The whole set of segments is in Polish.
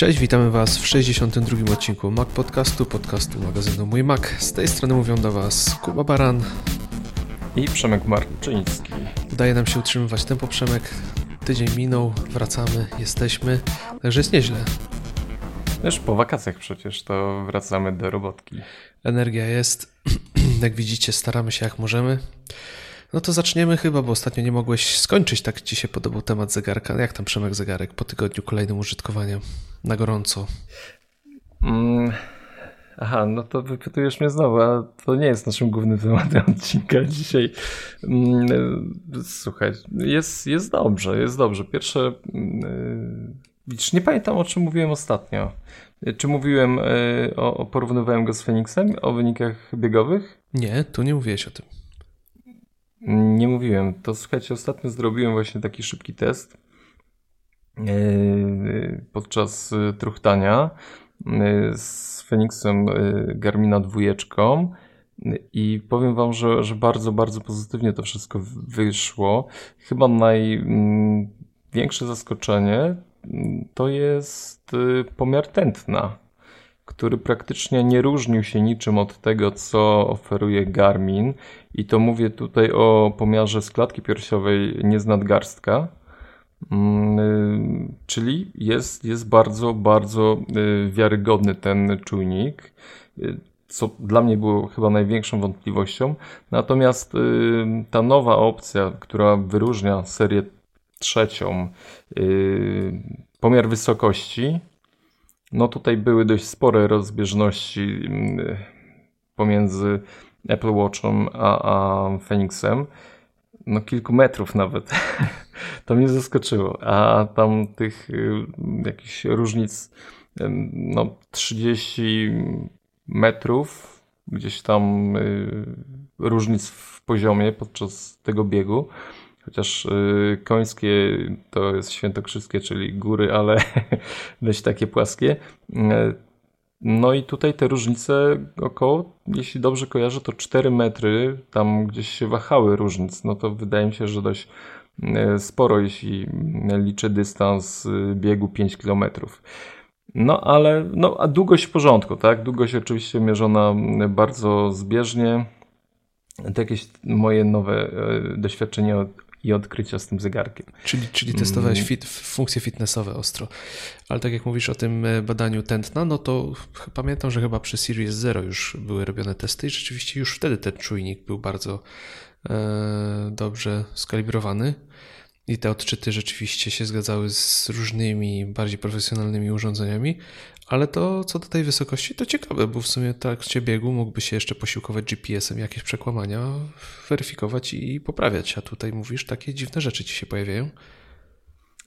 Cześć, witamy Was w 62. odcinku Mac Podcastu, podcastu magazynu Mój Mac. Z tej strony mówią do Was Kuba Baran i Przemek Marczyński. Udaje nam się utrzymywać tempo, Przemek. Tydzień minął, wracamy, jesteśmy, także jest nieźle. Już po wakacjach przecież to wracamy do robotki. Energia jest, jak widzicie, staramy się jak możemy. No to zaczniemy chyba, bo ostatnio nie mogłeś skończyć, tak ci się podobał temat zegarka. Jak tam Przemek zegarek po tygodniu kolejnym użytkowania na gorąco? Mm, aha, no to wypytujesz mnie znowu, a to nie jest naszym głównym tematem odcinka dzisiaj. Mm, słuchaj, jest, jest dobrze, jest dobrze. Pierwsze, mm, widzisz, nie pamiętam o czym mówiłem ostatnio. Czy mówiłem, y, o, porównywałem go z Phoenixem, o wynikach biegowych? Nie, tu nie mówiłeś o tym. Nie mówiłem. To słuchajcie, ostatnio zrobiłem właśnie taki szybki test e, podczas e, truchtania e, z Feniksem Garmina dwójeczką i powiem wam, że, że bardzo, bardzo pozytywnie to wszystko wyszło. Chyba największe zaskoczenie to jest pomiar tętna który praktycznie nie różnił się niczym od tego, co oferuje Garmin. I to mówię tutaj o pomiarze z klatki piersiowej, nie z nadgarstka. Mm, y, czyli jest, jest bardzo, bardzo y, wiarygodny ten czujnik, y, co dla mnie było chyba największą wątpliwością. Natomiast ta nowa opcja, która wyróżnia serię trzecią, pomiar wysokości, no tutaj były dość spore rozbieżności mm, pomiędzy Apple Watchem a, a Phoenixem. No kilku metrów nawet. to mnie zaskoczyło. A tam tych y, jakichś różnic no 30 metrów gdzieś tam y, różnic w poziomie podczas tego biegu. Chociaż y, końskie to jest świętokrzyskie, czyli góry, ale dość takie płaskie. Y, no i tutaj te różnice około, jeśli dobrze kojarzę, to 4 metry, tam gdzieś się wahały różnic. No to wydaje mi się, że dość y, sporo, jeśli liczę dystans biegu 5 km. No ale, no a długość w porządku, tak? Długość oczywiście mierzona bardzo zbieżnie. To jakieś moje nowe doświadczenie i odkrycia z tym zegarkiem. Czyli, czyli testowałeś mm. fit, funkcje fitnessowe ostro. Ale tak jak mówisz o tym e, badaniu tętna, no to pamiętam, że chyba przy Series Zero już były robione testy i rzeczywiście już wtedy ten czujnik był bardzo e, dobrze skalibrowany. I te odczyty rzeczywiście się zgadzały z różnymi, bardziej profesjonalnymi urządzeniami, ale to co do tej wysokości to ciekawe, bo w sumie w trakcie biegu mógłby się jeszcze posiłkować GPS-em, jakieś przekłamania weryfikować i poprawiać, a tutaj mówisz, takie dziwne rzeczy ci się pojawiają.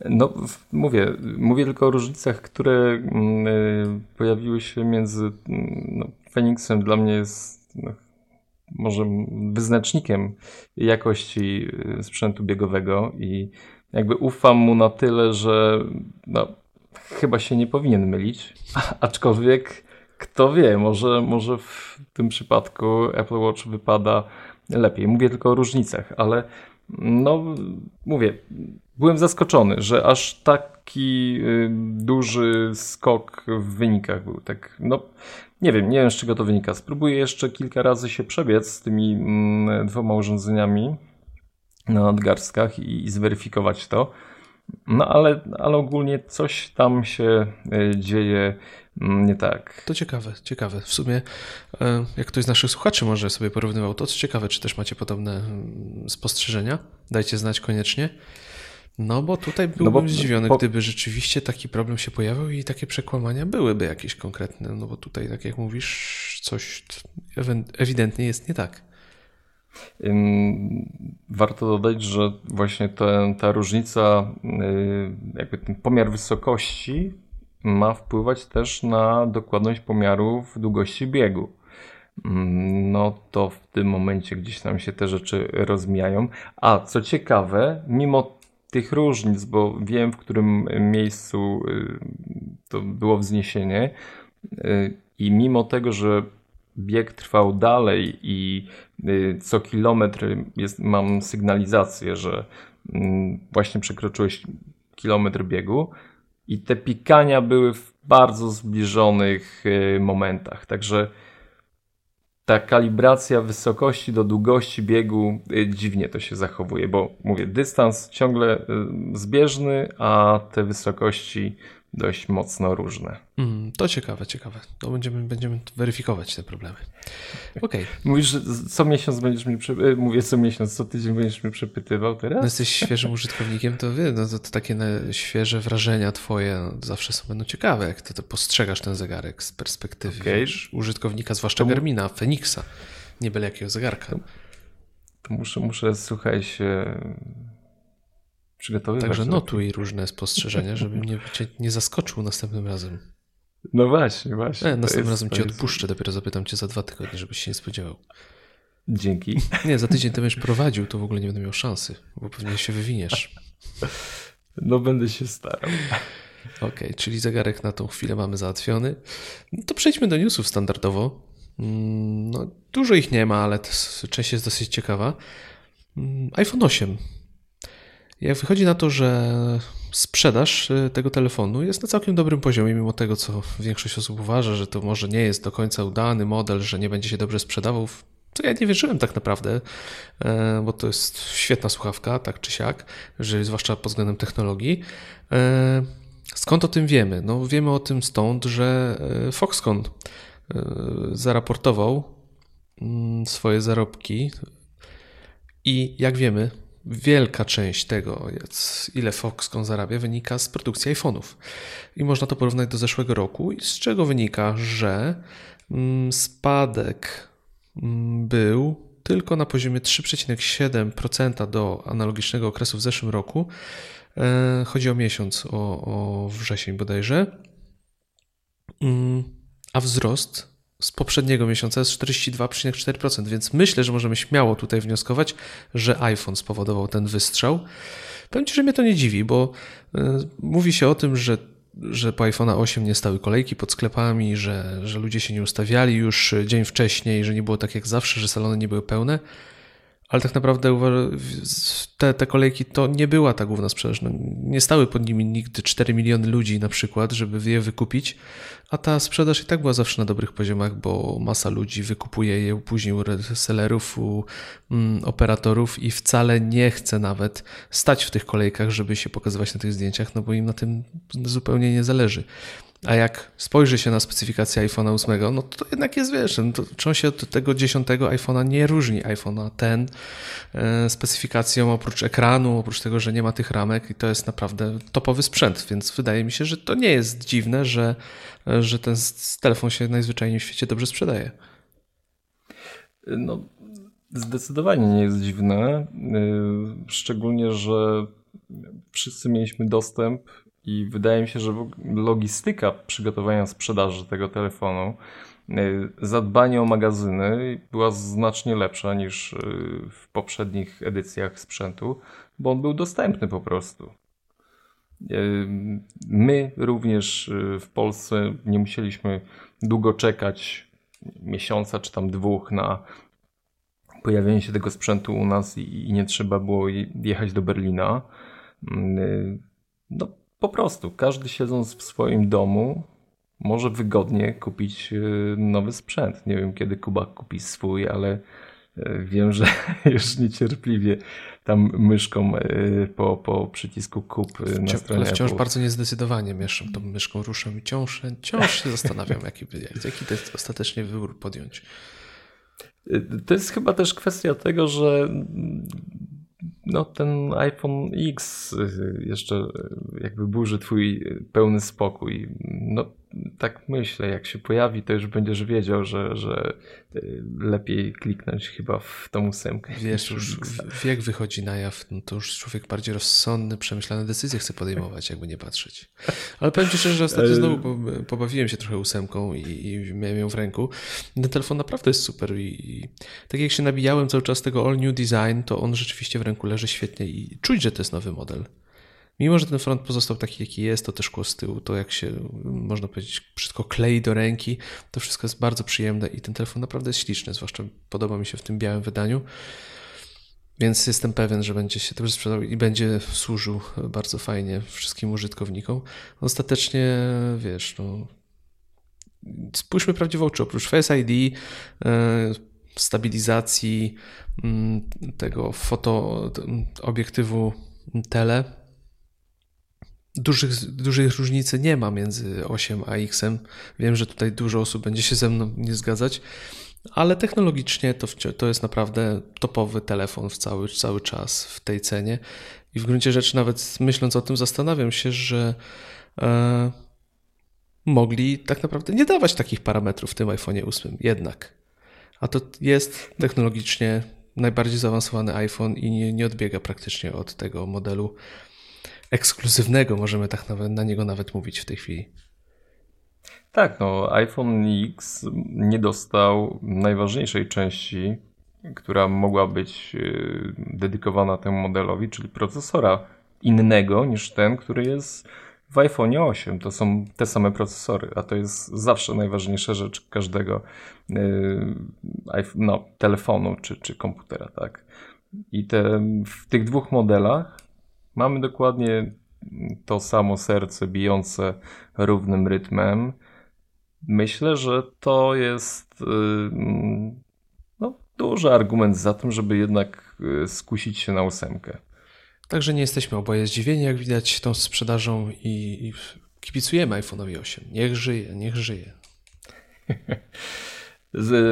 No, mówię, mówię tylko o różnicach, które y, pojawiły się między mm, no, dla mnie jest no, może wyznacznikiem jakości y, sprzętu biegowego i jakby ufam mu na tyle, że no, chyba się nie powinien mylić, aczkolwiek kto wie, może, może w tym przypadku Apple Watch wypada lepiej. Mówię tylko o różnicach, ale no mówię, byłem zaskoczony, że aż taki y, duży skok w wynikach był. Tak, no nie wiem, nie wiem z czego to wynika. Spróbuję jeszcze kilka razy się przebiec z tymi mm, dwoma urządzeniami na nadgarstkach i, i zweryfikować to. No ale, ale ogólnie coś tam się y, dzieje mm, nie tak. To ciekawe, ciekawe. W sumie, e, jak ktoś z naszych słuchaczy może sobie porównywał to, co ciekawe, czy też macie podobne mm, spostrzeżenia, dajcie znać koniecznie. No bo tutaj byłbym no bo, zdziwiony, po... gdyby rzeczywiście taki problem się pojawił i takie przekłamania byłyby jakieś konkretne, no bo tutaj, tak jak mówisz, coś ewidentnie jest nie tak. Warto dodać, że właśnie ta, różnica, y, jakby ten pomiar wysokości ma wpływać też na dokładność pomiarów długości biegu. No to w tym momencie gdzieś tam się te rzeczy rozmijają. A co ciekawe, mimo tych różnic, bo wiem w którym miejscu y, to było wzniesienie y, i mimo tego, że bieg trwał dalej i y, co kilometr jest, mam sygnalizację, że mm, właśnie przekroczyłeś kilometr biegu, I te pikania były w bardzo zbliżonych y, momentach. Także ta kalibracja wysokości do długości biegu y, dziwnie to się zachowuje, bo mówię, dystans ciągle zbieżny, a te wysokości dość mocno różne. Mm, to ciekawe, ciekawe. To będziemy, będziemy weryfikować te problemy. Okej. Okay. Mówisz, że co miesiąc będziesz mi, e, mówię co miesiąc, co tydzień będziesz mi przepytywał teraz? No jesteś świeżym użytkownikiem, to wie, no to, to takie świeże wrażenia twoje no, zawsze są będą ciekawe, jak ty to postrzegasz ten zegarek z perspektywy okay. wiesz, użytkownika, zwłaszcza to... Garmina, Fenixa, nie byle jakiego zegarka. To, to muszę, muszę, słuchaj się przygotowywać. Także notuj różne spostrzeżenia, żeby mnie cię nie zaskoczył następnym razem. No właśnie, właśnie. E, następnym razem cię odpuszczę, dopiero zapytam cię za dwa tygodnie, żebyś się nie spodziewał. Dzięki. Nie, za tydzień to będziesz prowadził, to w ogóle nie będę miał szansy, bo pewnie się wywiniesz. No będę się starał. Okej, okay, czyli zegarek na tą chwilę mamy załatwiony. No to przejdźmy do newsów standardowo. Mm, no, dużo ich nie ma, ale część jest dosyć ciekawa. Mm, iPhone 8 jak wychodzi na to, że sprzedaż y, tego telefonu jest na całkiem dobrym poziomie, mimo tego, co większość osób uważa, że to może nie jest do końca udany model, że nie będzie się dobrze sprzedawał, to ja nie wierzyłem tak naprawdę, e, bo to jest świetna słuchawka, tak czy siak, że zwłaszcza pod względem technologii. E, skąd o tym wiemy? No wiemy o tym stąd, że e, Foxconn zaraportował mm, swoje zarobki i jak wiemy, wielka część tego, ile Foxconn zarabia, wynika z produkcji iPhone'ów. I można to porównać do zeszłego roku, z czego wynika, że mm, spadek mm, był tylko na poziomie 3,7% do analogicznego okresu w zeszłym roku. E, chodzi o miesiąc, o, o wrzesień bodajże. Mm, a wzrost z poprzedniego miesiąca jest 42,4%, więc myślę, że możemy śmiało tutaj wnioskować, że iPhone spowodował ten wystrzał. Powiem Ci, że mnie to nie dziwi, bo y, mówi się o tym, że że po iPhone 8 nie stały kolejki pod sklepami, że, że ludzie się nie ustawiali już dzień wcześniej, że nie było tak jak zawsze, że salony nie były pełne ale tak naprawdę te, te kolejki to nie była ta główna sprzedaż. No, nie stały pod nimi nigdy 4 miliony ludzi na przykład, żeby je wykupić, a ta sprzedaż i tak była zawsze na dobrych poziomach, bo masa ludzi wykupuje je później u resellerów, u mm, operatorów i wcale nie chce nawet stać w tych kolejkach, żeby się pokazywać na tych zdjęciach, no bo im na tym zupełnie nie zależy. A jak spojrzy się na specyfikację iPhone'a 8, no to jednak jest, wiesz, no to, się od tego 10 iPhone'a nie różni. iPhone'a ten e, specyfikacją oprócz ekranu, oprócz tego, że nie ma tych ramek i to jest naprawdę topowy sprzęt, więc wydaje mi się, że to nie jest dziwne, że, że ten telefon się najzwyczajniej w świecie dobrze sprzedaje. No, zdecydowanie nie jest dziwne, y, szczególnie, że wszyscy mieliśmy dostęp i wydaje mi się, że logistyka przygotowania sprzedaży tego telefonu, y, zadbanie o magazyny była znacznie lepsza niż y, w poprzednich edycjach sprzętu, bo on był dostępny po prostu. Y, my również w Polsce nie musieliśmy długo czekać, miesiąca czy tam dwóch na pojawienie się tego sprzętu u nas i nie trzeba było jechać do Berlina. No, po prostu każdy siedząc w swoim domu może wygodnie kupić y, nowy sprzęt. Nie wiem kiedy Kuba kupi swój, ale y, wiem, że już niecierpliwie tam myszką y, po, po przycisku kup na stronie Ale wciąż Apple. bardzo niezdecydowanie mieszam tą myszką, ruszam i wciąż, wciąż się zastanawiam, jaki, jaki to jest ostatecznie wybór podjąć. To jest chyba też kwestia tego, że no, ten iPhone X y, jeszcze y, jakby burzy twój pełny spokój. No, tak myślę, jak się pojawi, to już będziesz wiedział, że, że y, lepiej kliknąć chyba w tą ósemkę. Wiesz, już wiek wychodzi na jaw, no to już człowiek bardziej rozsądny, przemyślane decyzje chce podejmować, jakby nie patrzeć. Ale powiem Ci szczerze, że ostatnio znowu pobawiłem się trochę ósemką i, i miałem ją w ręku. Ten telefon naprawdę jest super i, i tak jak się nabijałem cały czas tego all new design, to on rzeczywiście w ręku leży świetnie i czuć, że to jest nowy model. Mimo, że ten front pozostał taki, jaki jest, to też szkło z tyłu, to jak się, można powiedzieć, wszystko klei do ręki, to wszystko jest bardzo przyjemne i ten telefon naprawdę jest śliczny, zwłaszcza podoba mi się w tym białym wydaniu. Więc jestem pewien, że będzie się dobrze sprzedał i będzie służył bardzo fajnie wszystkim użytkownikom. Ostatecznie, wiesz, no, spójrzmy prawdziwie w oczy. Oprócz Face ID, e, stabilizacji mm, tego foto obiektywu tele, dużych, dużej różnicy nie ma między 8 a X. Wiem, że tutaj dużo osób będzie się ze mną nie zgadzać, ale technologicznie to, to jest naprawdę topowy telefon w cały, cały czas w tej cenie. I w gruncie rzeczy, nawet myśląc o tym, zastanawiam się, że e, mogli tak naprawdę nie dawać takich parametrów w tym iPhone 8 jednak. A to jest technologicznie najbardziej zaawansowany iPhone i nie, nie odbiega praktycznie od tego modelu ekskluzywnego, możemy tak nawet, na niego nawet mówić w tej chwili. Tak, no iPhone X nie dostał najważniejszej części, która mogła być y, dedykowana temu modelowi, czyli procesora innego niż ten, który jest w iPhone 8. To są te same procesory, a to jest zawsze najważniejsza rzecz każdego yy, no, telefonu czy, czy komputera, tak. I te, w tych dwóch modelach mamy dokładnie to samo serce bijące równym rytmem. Myślę, że to jest yy, no, duży argument za tym, żeby jednak yy, skusić się na ósemkę. Także nie jesteśmy oboje zdziwieni, jak widać, tą sprzedażą i, i kibicujemy iPhone'owi 8. Niech żyje, niech żyje.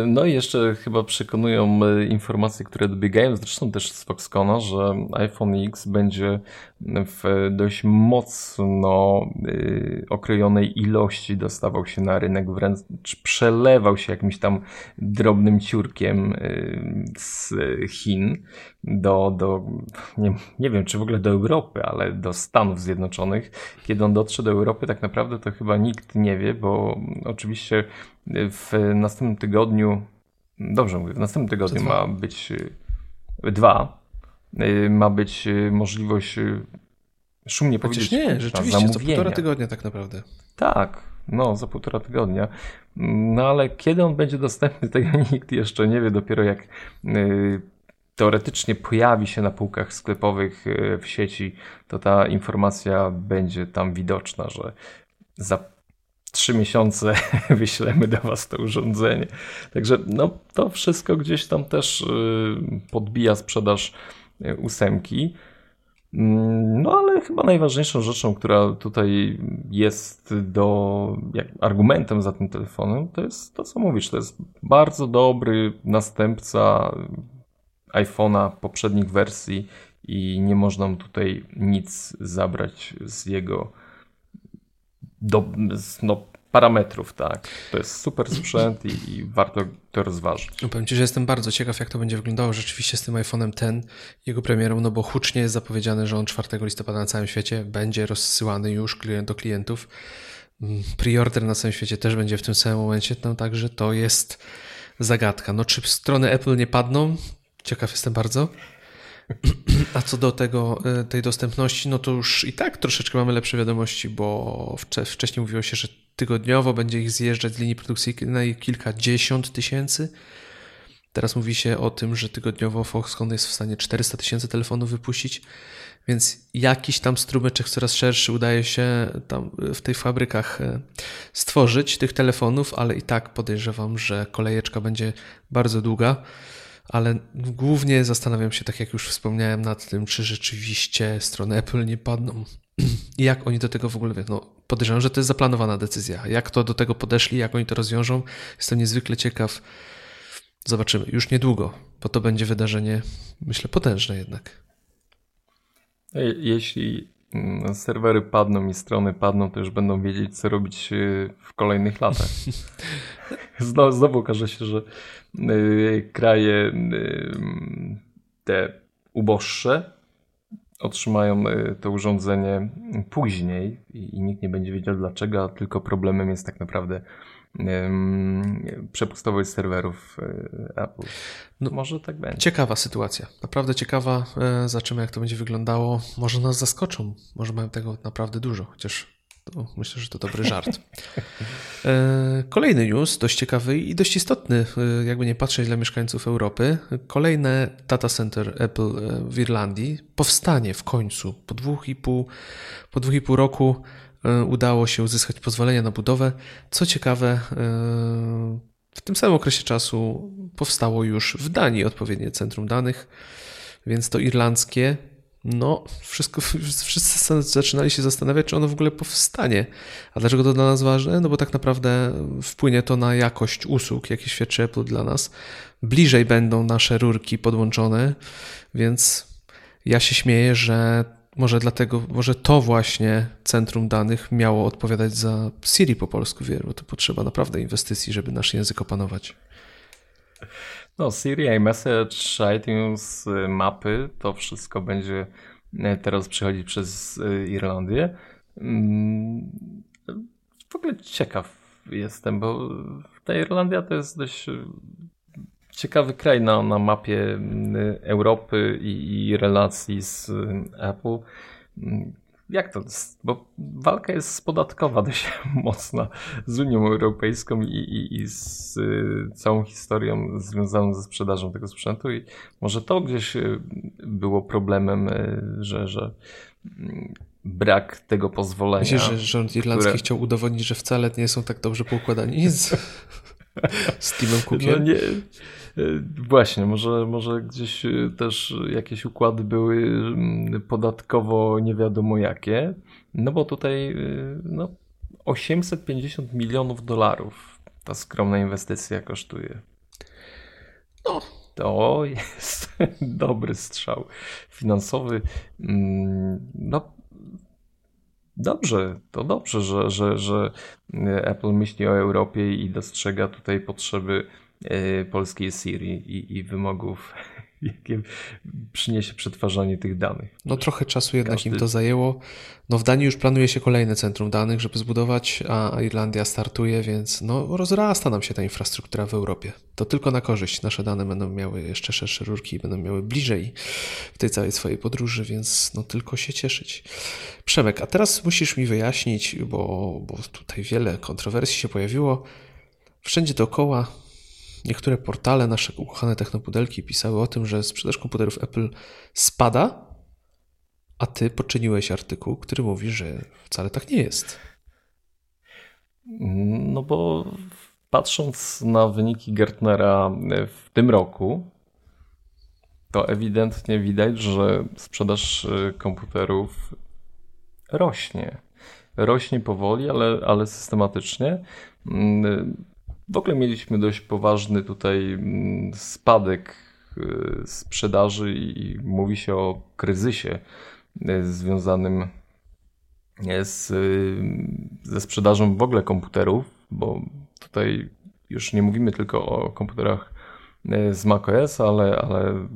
No i jeszcze chyba przekonują e, informacje, które dobiegają, zresztą też z Foxcona, że iPhone X będzie w dość mocno y, okrojonej ilości dostawał się na rynek, wręcz przelewał się jakimś tam drobnym ciurkiem y, z Chin do, do nie, nie wiem czy w ogóle do Europy, ale do Stanów Zjednoczonych. Kiedy on dotrze do Europy, tak naprawdę to chyba nikt nie wie, bo oczywiście w następnym tygodniu, dobrze mówię, w następnym tygodniu ma być dwa, ma być możliwość szumnie Chociaż powiedzieć nie, rzeczywiście, za półtora tygodnia tak naprawdę. Tak, no za półtora tygodnia. No ale kiedy on będzie dostępny, tego nikt jeszcze nie wie, dopiero jak teoretycznie pojawi się na półkach sklepowych w sieci, to ta informacja będzie tam widoczna, że za trzy miesiące wyślemy do Was to urządzenie. Także no, to wszystko gdzieś tam też y, podbija sprzedaż y, ósemki. Mm, no ale chyba najważniejszą rzeczą, która tutaj jest do, jak, argumentem za tym telefonem, to jest to, co mówisz. To jest bardzo dobry następca iPhone'a poprzednich wersji i nie można mu tutaj nic zabrać z jego do, no, parametrów, tak. To jest super sprzęt i, i, warto to rozważyć. No, powiem Ci, że jestem bardzo ciekaw, jak to będzie wyglądało rzeczywiście z tym iPhone'em ten, jego premierą, no bo hucznie jest zapowiedziane, że on 4 listopada na całym świecie będzie rozsyłany już do klientów. Mm, preorder na całym świecie też będzie w tym samym momencie, no także to jest zagadka. No czy strony Apple nie padną? Ciekaw jestem bardzo. A co do tego, e, tej dostępności, no to już i tak troszeczkę mamy lepsze wiadomości, bo wcześniej mówiło się, że tygodniowo będzie ich zjeżdżać z linii produkcyjnej kilkadziesiąt tysięcy. Teraz mówi się o tym, że tygodniowo Foxconn jest w stanie 400 tysięcy telefonów wypuścić, więc jakiś tam strumyczek coraz szerszy udaje się tam w tych fabrykach e, stworzyć tych telefonów, ale i tak podejrzewam, że kolejeczka będzie bardzo długa ale głównie zastanawiam się, tak jak już wspomniałem, nad tym, czy rzeczywiście strony Apple nie padną i jak oni do tego w ogóle, no podejrzewam, że to jest zaplanowana decyzja. Jak to do tego podeszli, jak oni to rozwiążą, jestem niezwykle ciekaw. Zobaczymy już niedługo, bo to będzie wydarzenie, myślę, potężne jednak. Jeśli mm, serwery padną i strony padną, to już będą wiedzieć, co robić y, w kolejnych latach. Znowu, znowu okaże się, że Y, kraje y, te uboższe otrzymają to urządzenie później i nikt nie będzie wiedział dlaczego, a tylko problemem jest tak naprawdę przepustowość serwerów Apple. No, Może tak będzie. Ciekawa sytuacja, naprawdę ciekawa. Zobaczymy, jak to będzie wyglądało. Może nas zaskoczą, może mają tego naprawdę dużo, chociaż myślę, że to dobry żart. Kolejny news, dość ciekawy i dość istotny, jakby nie patrzeć dla mieszkańców Europy. Kolejne data center Apple w Irlandii powstanie w końcu. Po dwóch i pół, po dwóch i pół roku udało się uzyskać pozwolenie na budowę. Co ciekawe, w tym samym okresie czasu powstało już w Danii odpowiednie centrum danych, więc to irlandzkie, no, wszystko, wszyscy zaczynali się zastanawiać, czy ono w ogóle powstanie. A dlaczego to dla nas ważne? No bo tak naprawdę wpłynie to na jakość usług, jakie świadczy Apple dla nas. Bliżej będą nasze rurki podłączone, więc ja się śmieję, że może dlatego, może to właśnie centrum danych miało odpowiadać za Siri po polsku, wie, bo to potrzeba naprawdę inwestycji, żeby nasz język opanować. No, Siri, iMessage, iTunes, mapy, to wszystko będzie y, teraz przechodzić przez y, Irlandię. Mm, w ogóle ciekaw jestem, bo ta Irlandia to jest dość ciekawy kraj na, na mapie Europy i, i relacji z Apple. Jak to? Bo walka jest podatkowa dość mocna z Unią Europejską i, i, i z y, całą historią związaną ze sprzedażą tego sprzętu i może to gdzieś y, było problemem, y, że, że mm, brak tego pozwolenia. Myślisz, że rząd irlandzki które... chciał udowodnić, że wcale nie są tak dobrze poukładani z, z Timem Cookiem? No nie, Właśnie, może, może gdzieś y, też jakieś układy były mm, podatkowo nie wiadomo jakie, no bo tutaj y, no, 850 milionów dolarów ta skromna inwestycja kosztuje. No. To jest dobry strzał finansowy. Mm, no, dobrze, to dobrze, że, że, że Apple myśli o Europie i dostrzega tutaj potrzeby E, polskiej Siri i, i wymogów, jakie przyniesie przetwarzanie tych danych. No trochę czasu jednak Każdy... im to zajęło. No w Danii już planuje się kolejne centrum danych, żeby zbudować, a Irlandia startuje, więc no rozrasta nam się ta infrastruktura w Europie. To tylko na korzyść. Nasze dane będą miały jeszcze szersze rurki, będą miały bliżej w tej całej swojej podróży, więc no tylko się cieszyć. Przemek, a teraz musisz mi wyjaśnić, bo, bo tutaj wiele kontrowersji się pojawiło. Wszędzie dookoła Niektóre portale, nasze ukochane technopudelki pisały o tym, że sprzedaż komputerów Apple spada, a ty poczyniłeś artykuł, który mówi, że wcale tak nie jest. No bo patrząc na wyniki Gartnera w tym roku, to ewidentnie widać, że sprzedaż y, komputerów rośnie. Rośnie powoli, ale, ale systematycznie. W ogóle mieliśmy dość poważny tutaj mm, spadek y, sprzedaży i mówi się o kryzysie y, związanym y, z, ze sprzedażą w ogóle komputerów, bo tutaj już nie mówimy tylko o komputerach z macOS, ale, ale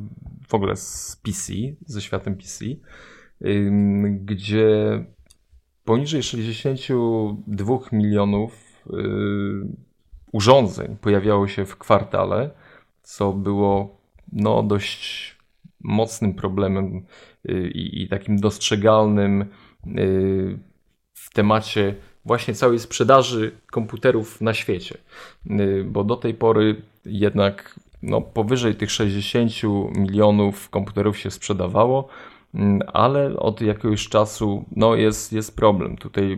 w ogóle z PC, ze światem PC, gdzie poniżej 62 milionów urządzeń pojawiało się w kwartale, co było no, dość mocnym problemem y, i, i takim dostrzegalnym y, w temacie właśnie całej sprzedaży komputerów na świecie. Y, bo do tej pory jednak no, powyżej tych 60 milionów komputerów się sprzedawało, ale od jakiegoś czasu no, jest, jest problem. Tutaj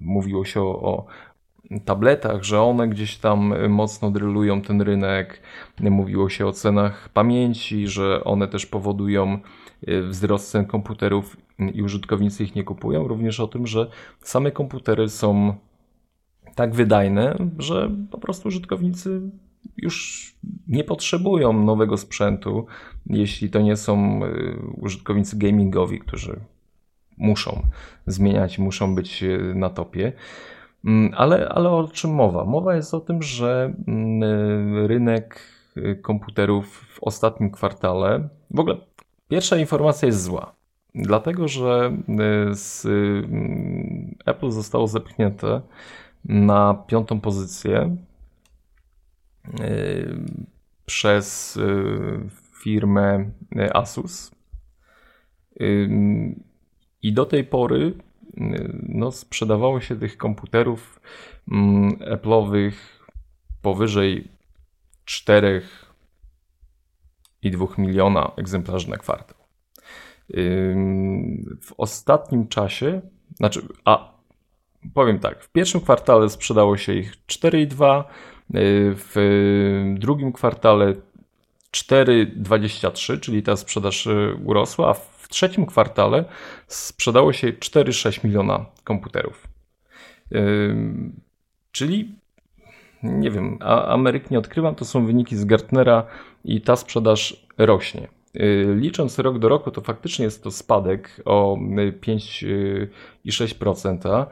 mówiło się o, o tabletach, że one gdzieś tam mocno drylują ten rynek. Mówiło się o cenach pamięci, że one też powodują y, wzrost cen komputerów i użytkownicy ich nie kupują. Również o tym, że same komputery są tak wydajne, że po prostu użytkownicy już nie potrzebują nowego sprzętu, jeśli to nie są y, użytkownicy gamingowi, którzy muszą zmieniać, muszą być y, na topie. Mm, ale, ale o czym mowa? Mowa jest o tym, że mm, rynek y, komputerów w ostatnim kwartale, w ogóle pierwsza informacja jest zła, dlatego że y, z mm, Apple zostało zepchnięte na piątą pozycję y, przez firmę Asus. I do tej pory no, sprzedawało się tych komputerów mm, Apple'owych powyżej 4,2 miliona egzemplarzy na kwartał. W ostatnim czasie, znaczy, a powiem tak, w pierwszym kwartale sprzedało się ich 4,2, w drugim kwartale 4,23, czyli ta sprzedaż y, urosła, a w trzecim kwartale sprzedało się 4,6 miliona komputerów. Czyli nie wiem, Ameryk nie odkrywam, to są wyniki z Gartnera i ta sprzedaż rośnie. Y, licząc rok do roku, to faktycznie jest to spadek o 5,6%,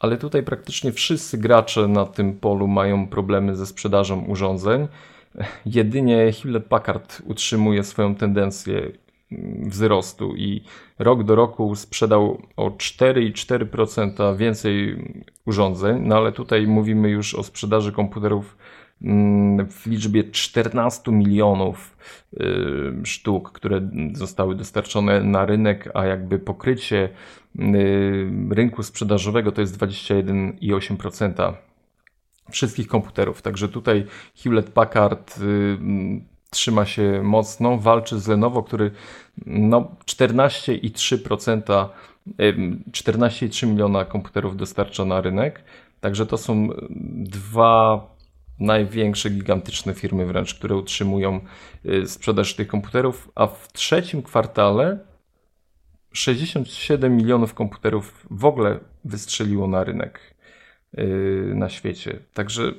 ale tutaj praktycznie wszyscy gracze na tym polu mają problemy ze sprzedażą urządzeń. Jedynie Hewlett Packard utrzymuje swoją tendencję wzrostu i rok do roku sprzedał o 4,4% więcej urządzeń, no ale tutaj mówimy już o sprzedaży komputerów mm, w liczbie 14 milionów y, sztuk, które zostały dostarczone na rynek, a jakby pokrycie y, rynku sprzedażowego to jest 21,8% wszystkich komputerów. Także tutaj Hewlett Packard y, trzyma się mocno, walczy z Lenovo, który no 14,3% 14,3 miliona komputerów dostarcza na rynek. Także to są dwa największe, gigantyczne firmy wręcz, które utrzymują y, sprzedaż tych komputerów, a w trzecim kwartale 67 milionów komputerów w ogóle wystrzeliło na rynek. Y, na świecie. Także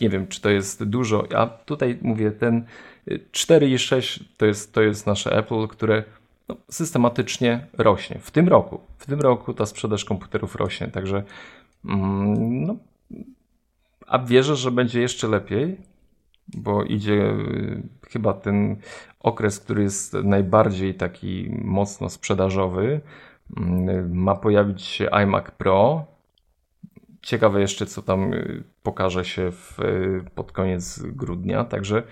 nie wiem, czy to jest dużo. A tutaj mówię, ten 4,6 y, to jest, to jest nasze Apple, które no, systematycznie rośnie. W tym roku. W tym roku ta sprzedaż komputerów rośnie. Także mm, no, a wierzę, że będzie jeszcze lepiej, bo idzie y, chyba ten okres, który jest najbardziej taki mocno sprzedażowy. Mm, ma pojawić się iMac Pro, Ciekawe jeszcze, co tam y, pokaże się w, y, pod koniec grudnia. Także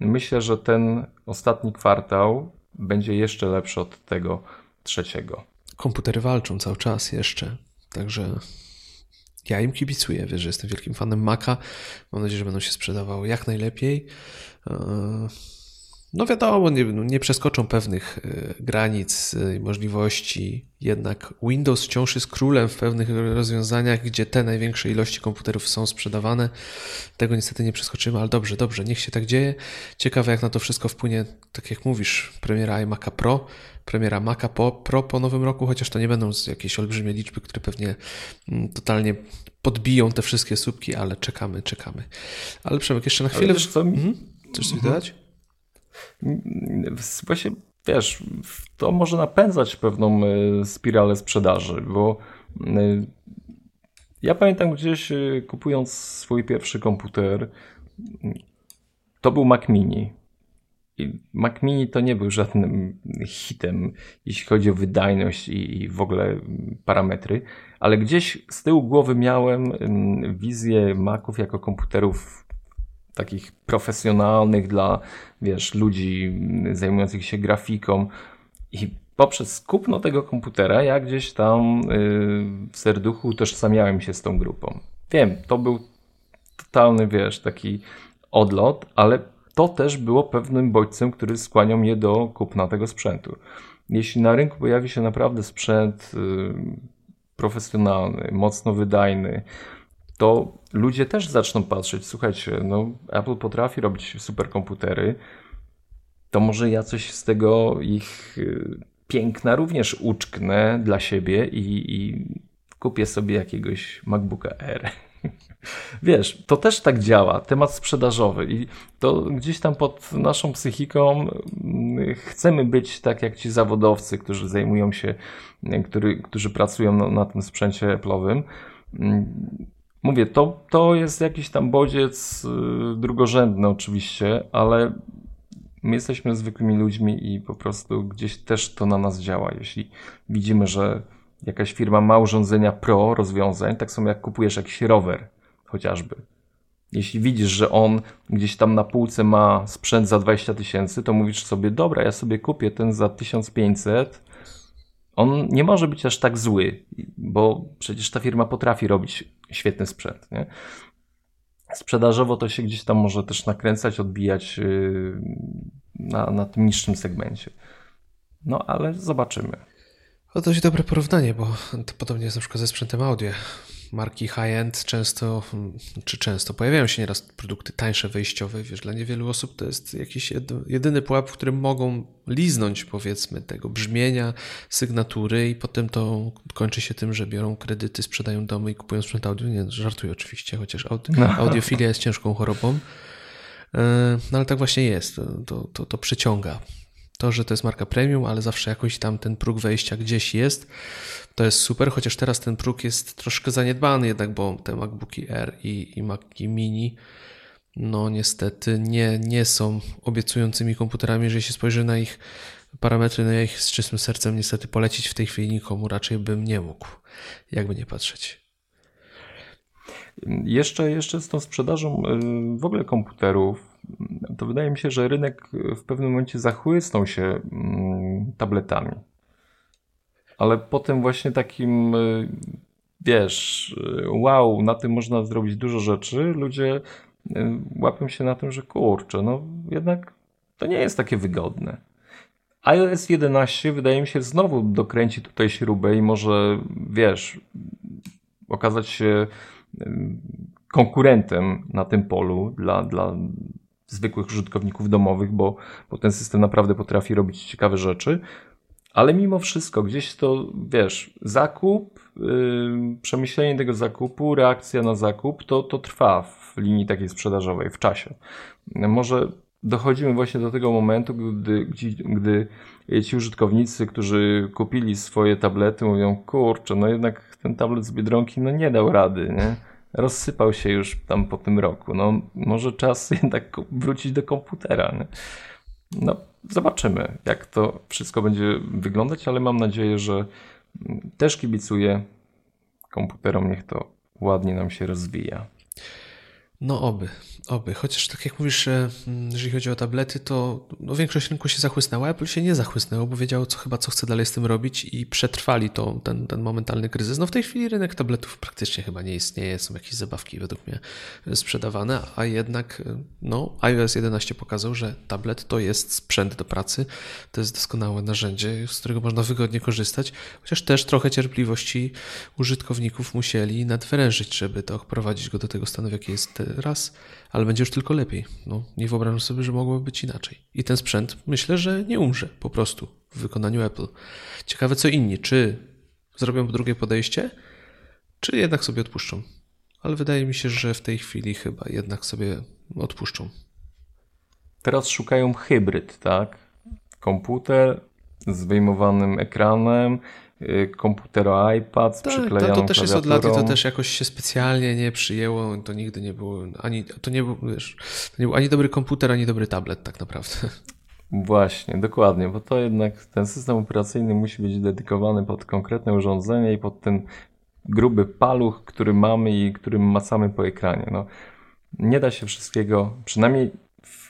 myślę, że ten ostatni kwartał będzie jeszcze lepszy od tego trzeciego. Komputery walczą cały czas jeszcze, także ja im kibicuję. Wiesz, że jestem wielkim fanem Maca. Mam nadzieję, że będą się sprzedawały jak najlepiej. No wiadomo, nie, nie przeskoczą pewnych e, granic i e, możliwości, jednak Windows wciąż jest królem w pewnych rozwiązaniach, gdzie te największe ilości komputerów są sprzedawane. Tego niestety nie przeskoczymy, ale dobrze, dobrze, niech się tak dzieje. Ciekawe jak na to wszystko wpłynie, tak jak mówisz, premiera iMac'a Pro, premiera Maca Pro po nowym roku, chociaż to nie będą jakieś olbrzymie liczby, które pewnie mm, totalnie podbiją te wszystkie słupki, ale czekamy, czekamy. Ale Przemek, jeszcze na chwilę... Ale wiesz co? Mhm. Chcesz coś mhm. dodać? Właśnie, wiesz, to może napędzać pewną e, spiralę sprzedaży, bo e, ja pamiętam gdzieś e, kupując swój pierwszy komputer, to był Mac Mini. I Mac Mini to nie był żadnym hitem, jeśli chodzi o wydajność i w ogóle parametry, ale gdzieś z tyłu głowy miałem wizję Maców jako komputerów takich profesjonalnych dla, wiesz, ludzi zajmujących się grafiką i poprzez kupno tego komputera ja gdzieś tam yy, w serduchu utożsamiałem się z tą grupą. Wiem, to był totalny, wiesz, taki odlot, ale to też było pewnym bodźcem, który skłaniał mnie do kupna tego sprzętu. Jeśli na rynku pojawi się naprawdę sprzęt yy, profesjonalny, mocno wydajny, to ludzie też zaczną patrzeć, słuchajcie, no Apple potrafi robić superkomputery, to może ja coś z tego ich y, piękna również uczknę dla siebie i, i kupię sobie jakiegoś MacBooka Air. Wiesz, to też tak działa, temat sprzedażowy i to gdzieś tam pod naszą psychiką mm, chcemy być tak jak ci zawodowcy, którzy zajmują się, który, którzy pracują na, na tym sprzęcie Apple'owym mm, Mówię, to, to jest jakiś tam bodziec y, drugorzędny oczywiście, ale my jesteśmy zwykłymi ludźmi i po prostu gdzieś też to na nas działa. Jeśli widzimy, że jakaś firma ma urządzenia pro rozwiązań, tak samo jak kupujesz jakiś rower chociażby. Jeśli widzisz, że on gdzieś tam na półce ma sprzęt za 20 tysięcy, to mówisz sobie, dobra, ja sobie kupię ten za 1500, on nie może być aż tak zły, bo przecież ta firma potrafi robić świetny sprzęt. Nie? Sprzedażowo to się gdzieś tam może też nakręcać, odbijać yy, na, na tym niższym segmencie. No ale zobaczymy. To dość dobre porównanie, bo to podobnie jest na przykład ze sprzętem audio marki high-end często, czy często pojawiają się nieraz produkty tańsze, wejściowe. Wiesz, dla niewielu osób to jest jakiś jedyny pułap, w którym mogą liznąć, powiedzmy, tego brzmienia, sygnatury i potem to kończy się tym, że biorą kredyty, sprzedają domy i kupują sprzęt audio. Nie, żartuję oczywiście, chociaż audio, no. audiofilia jest ciężką chorobą. E, no ale tak właśnie jest. To, to, to przyciąga to, że to jest marka premium, ale zawsze jakoś tam ten próg wejścia gdzieś jest, to jest super, chociaż teraz ten próg jest troszkę zaniedbany jednak, bo te MacBooki R i, i Maci Mini no niestety nie, nie są obiecującymi komputerami, jeżeli się spojrzy na ich parametry, no ja ich z czystym sercem niestety polecić w tej chwili nikomu raczej bym nie mógł, jakby nie patrzeć. Jeszcze, jeszcze z tą sprzedażą y, w ogóle komputerów, to wydaje mi się, że rynek w pewnym momencie zachłysnął się mm, tabletami. Ale potem właśnie takim, y, wiesz, y, wow, na tym można zrobić dużo rzeczy, ludzie łapią się na tym, że kurczę, no jednak to nie jest takie wygodne. iOS 11 wydaje mi się znowu dokręci tutaj śrubę i może, wiesz, okazać się konkurentem na tym polu dla, dla zwykłych użytkowników domowych, bo, bo ten system naprawdę potrafi robić ciekawe rzeczy. Ale mimo wszystko, gdzieś to, wiesz, zakup, yy, przemyślenie tego zakupu, reakcja na zakup, to, to trwa w linii takiej sprzedażowej, w czasie. Może dochodzimy właśnie do tego momentu, gdy, gdy, gdy ci użytkownicy, którzy kupili swoje tablety, mówią, kurczę, no jednak ten tablet z Biedronki no nie dał rady, nie? Rozsypał się już tam po tym roku. No może czas jednak wrócić do komputera, nie? No zobaczymy, jak to wszystko będzie wyglądać, ale mam nadzieję, że też kibicuję komputerom, niech to ładnie nam się rozwija. No oby, oby. Chociaż tak jak mówisz, mm, jeżeli chodzi o tablety, to no, większość rynku się zachłysnęła. Apple się nie zachłysnęło, bo wiedziało co chyba, co chce dalej z tym robić i przetrwali to, ten, ten momentalny kryzys. No w tej chwili rynek tabletów praktycznie chyba nie istnieje. Są jakieś zabawki według mnie sprzedawane, a jednak no, iOS 11 pokazał, że tablet to jest sprzęt do pracy. To jest doskonałe narzędzie, z którego można wygodnie korzystać, chociaż też trochę cierpliwości użytkowników musieli nadwyrężyć, żeby to prowadzić go do tego stanu, w jaki jest raz, ale będzie już tylko lepiej. No, nie wyobrażam sobie, że mogłoby być inaczej. I ten sprzęt myślę, że nie umrze po prostu w wykonaniu Apple. Ciekawe co inni, czy zrobią drugie podejście, czy jednak sobie odpuszczą. Ale wydaje mi się, że w tej chwili chyba jednak sobie odpuszczą. Teraz szukają hybryd, tak? Komputer z wyjmowanym ekranem, Y, komputero iPad z tak, przyklejoną to, to też jest od lat i to też jakoś się specjalnie nie przyjęło. To nigdy nie było ani, to nie był, wiesz, to nie był ani dobry komputer, ani dobry tablet tak naprawdę. Właśnie, dokładnie, bo to jednak ten system operacyjny musi być dedykowany pod konkretne urządzenie i pod ten gruby paluch, który mamy i którym macamy po ekranie. No, nie da się wszystkiego, przynajmniej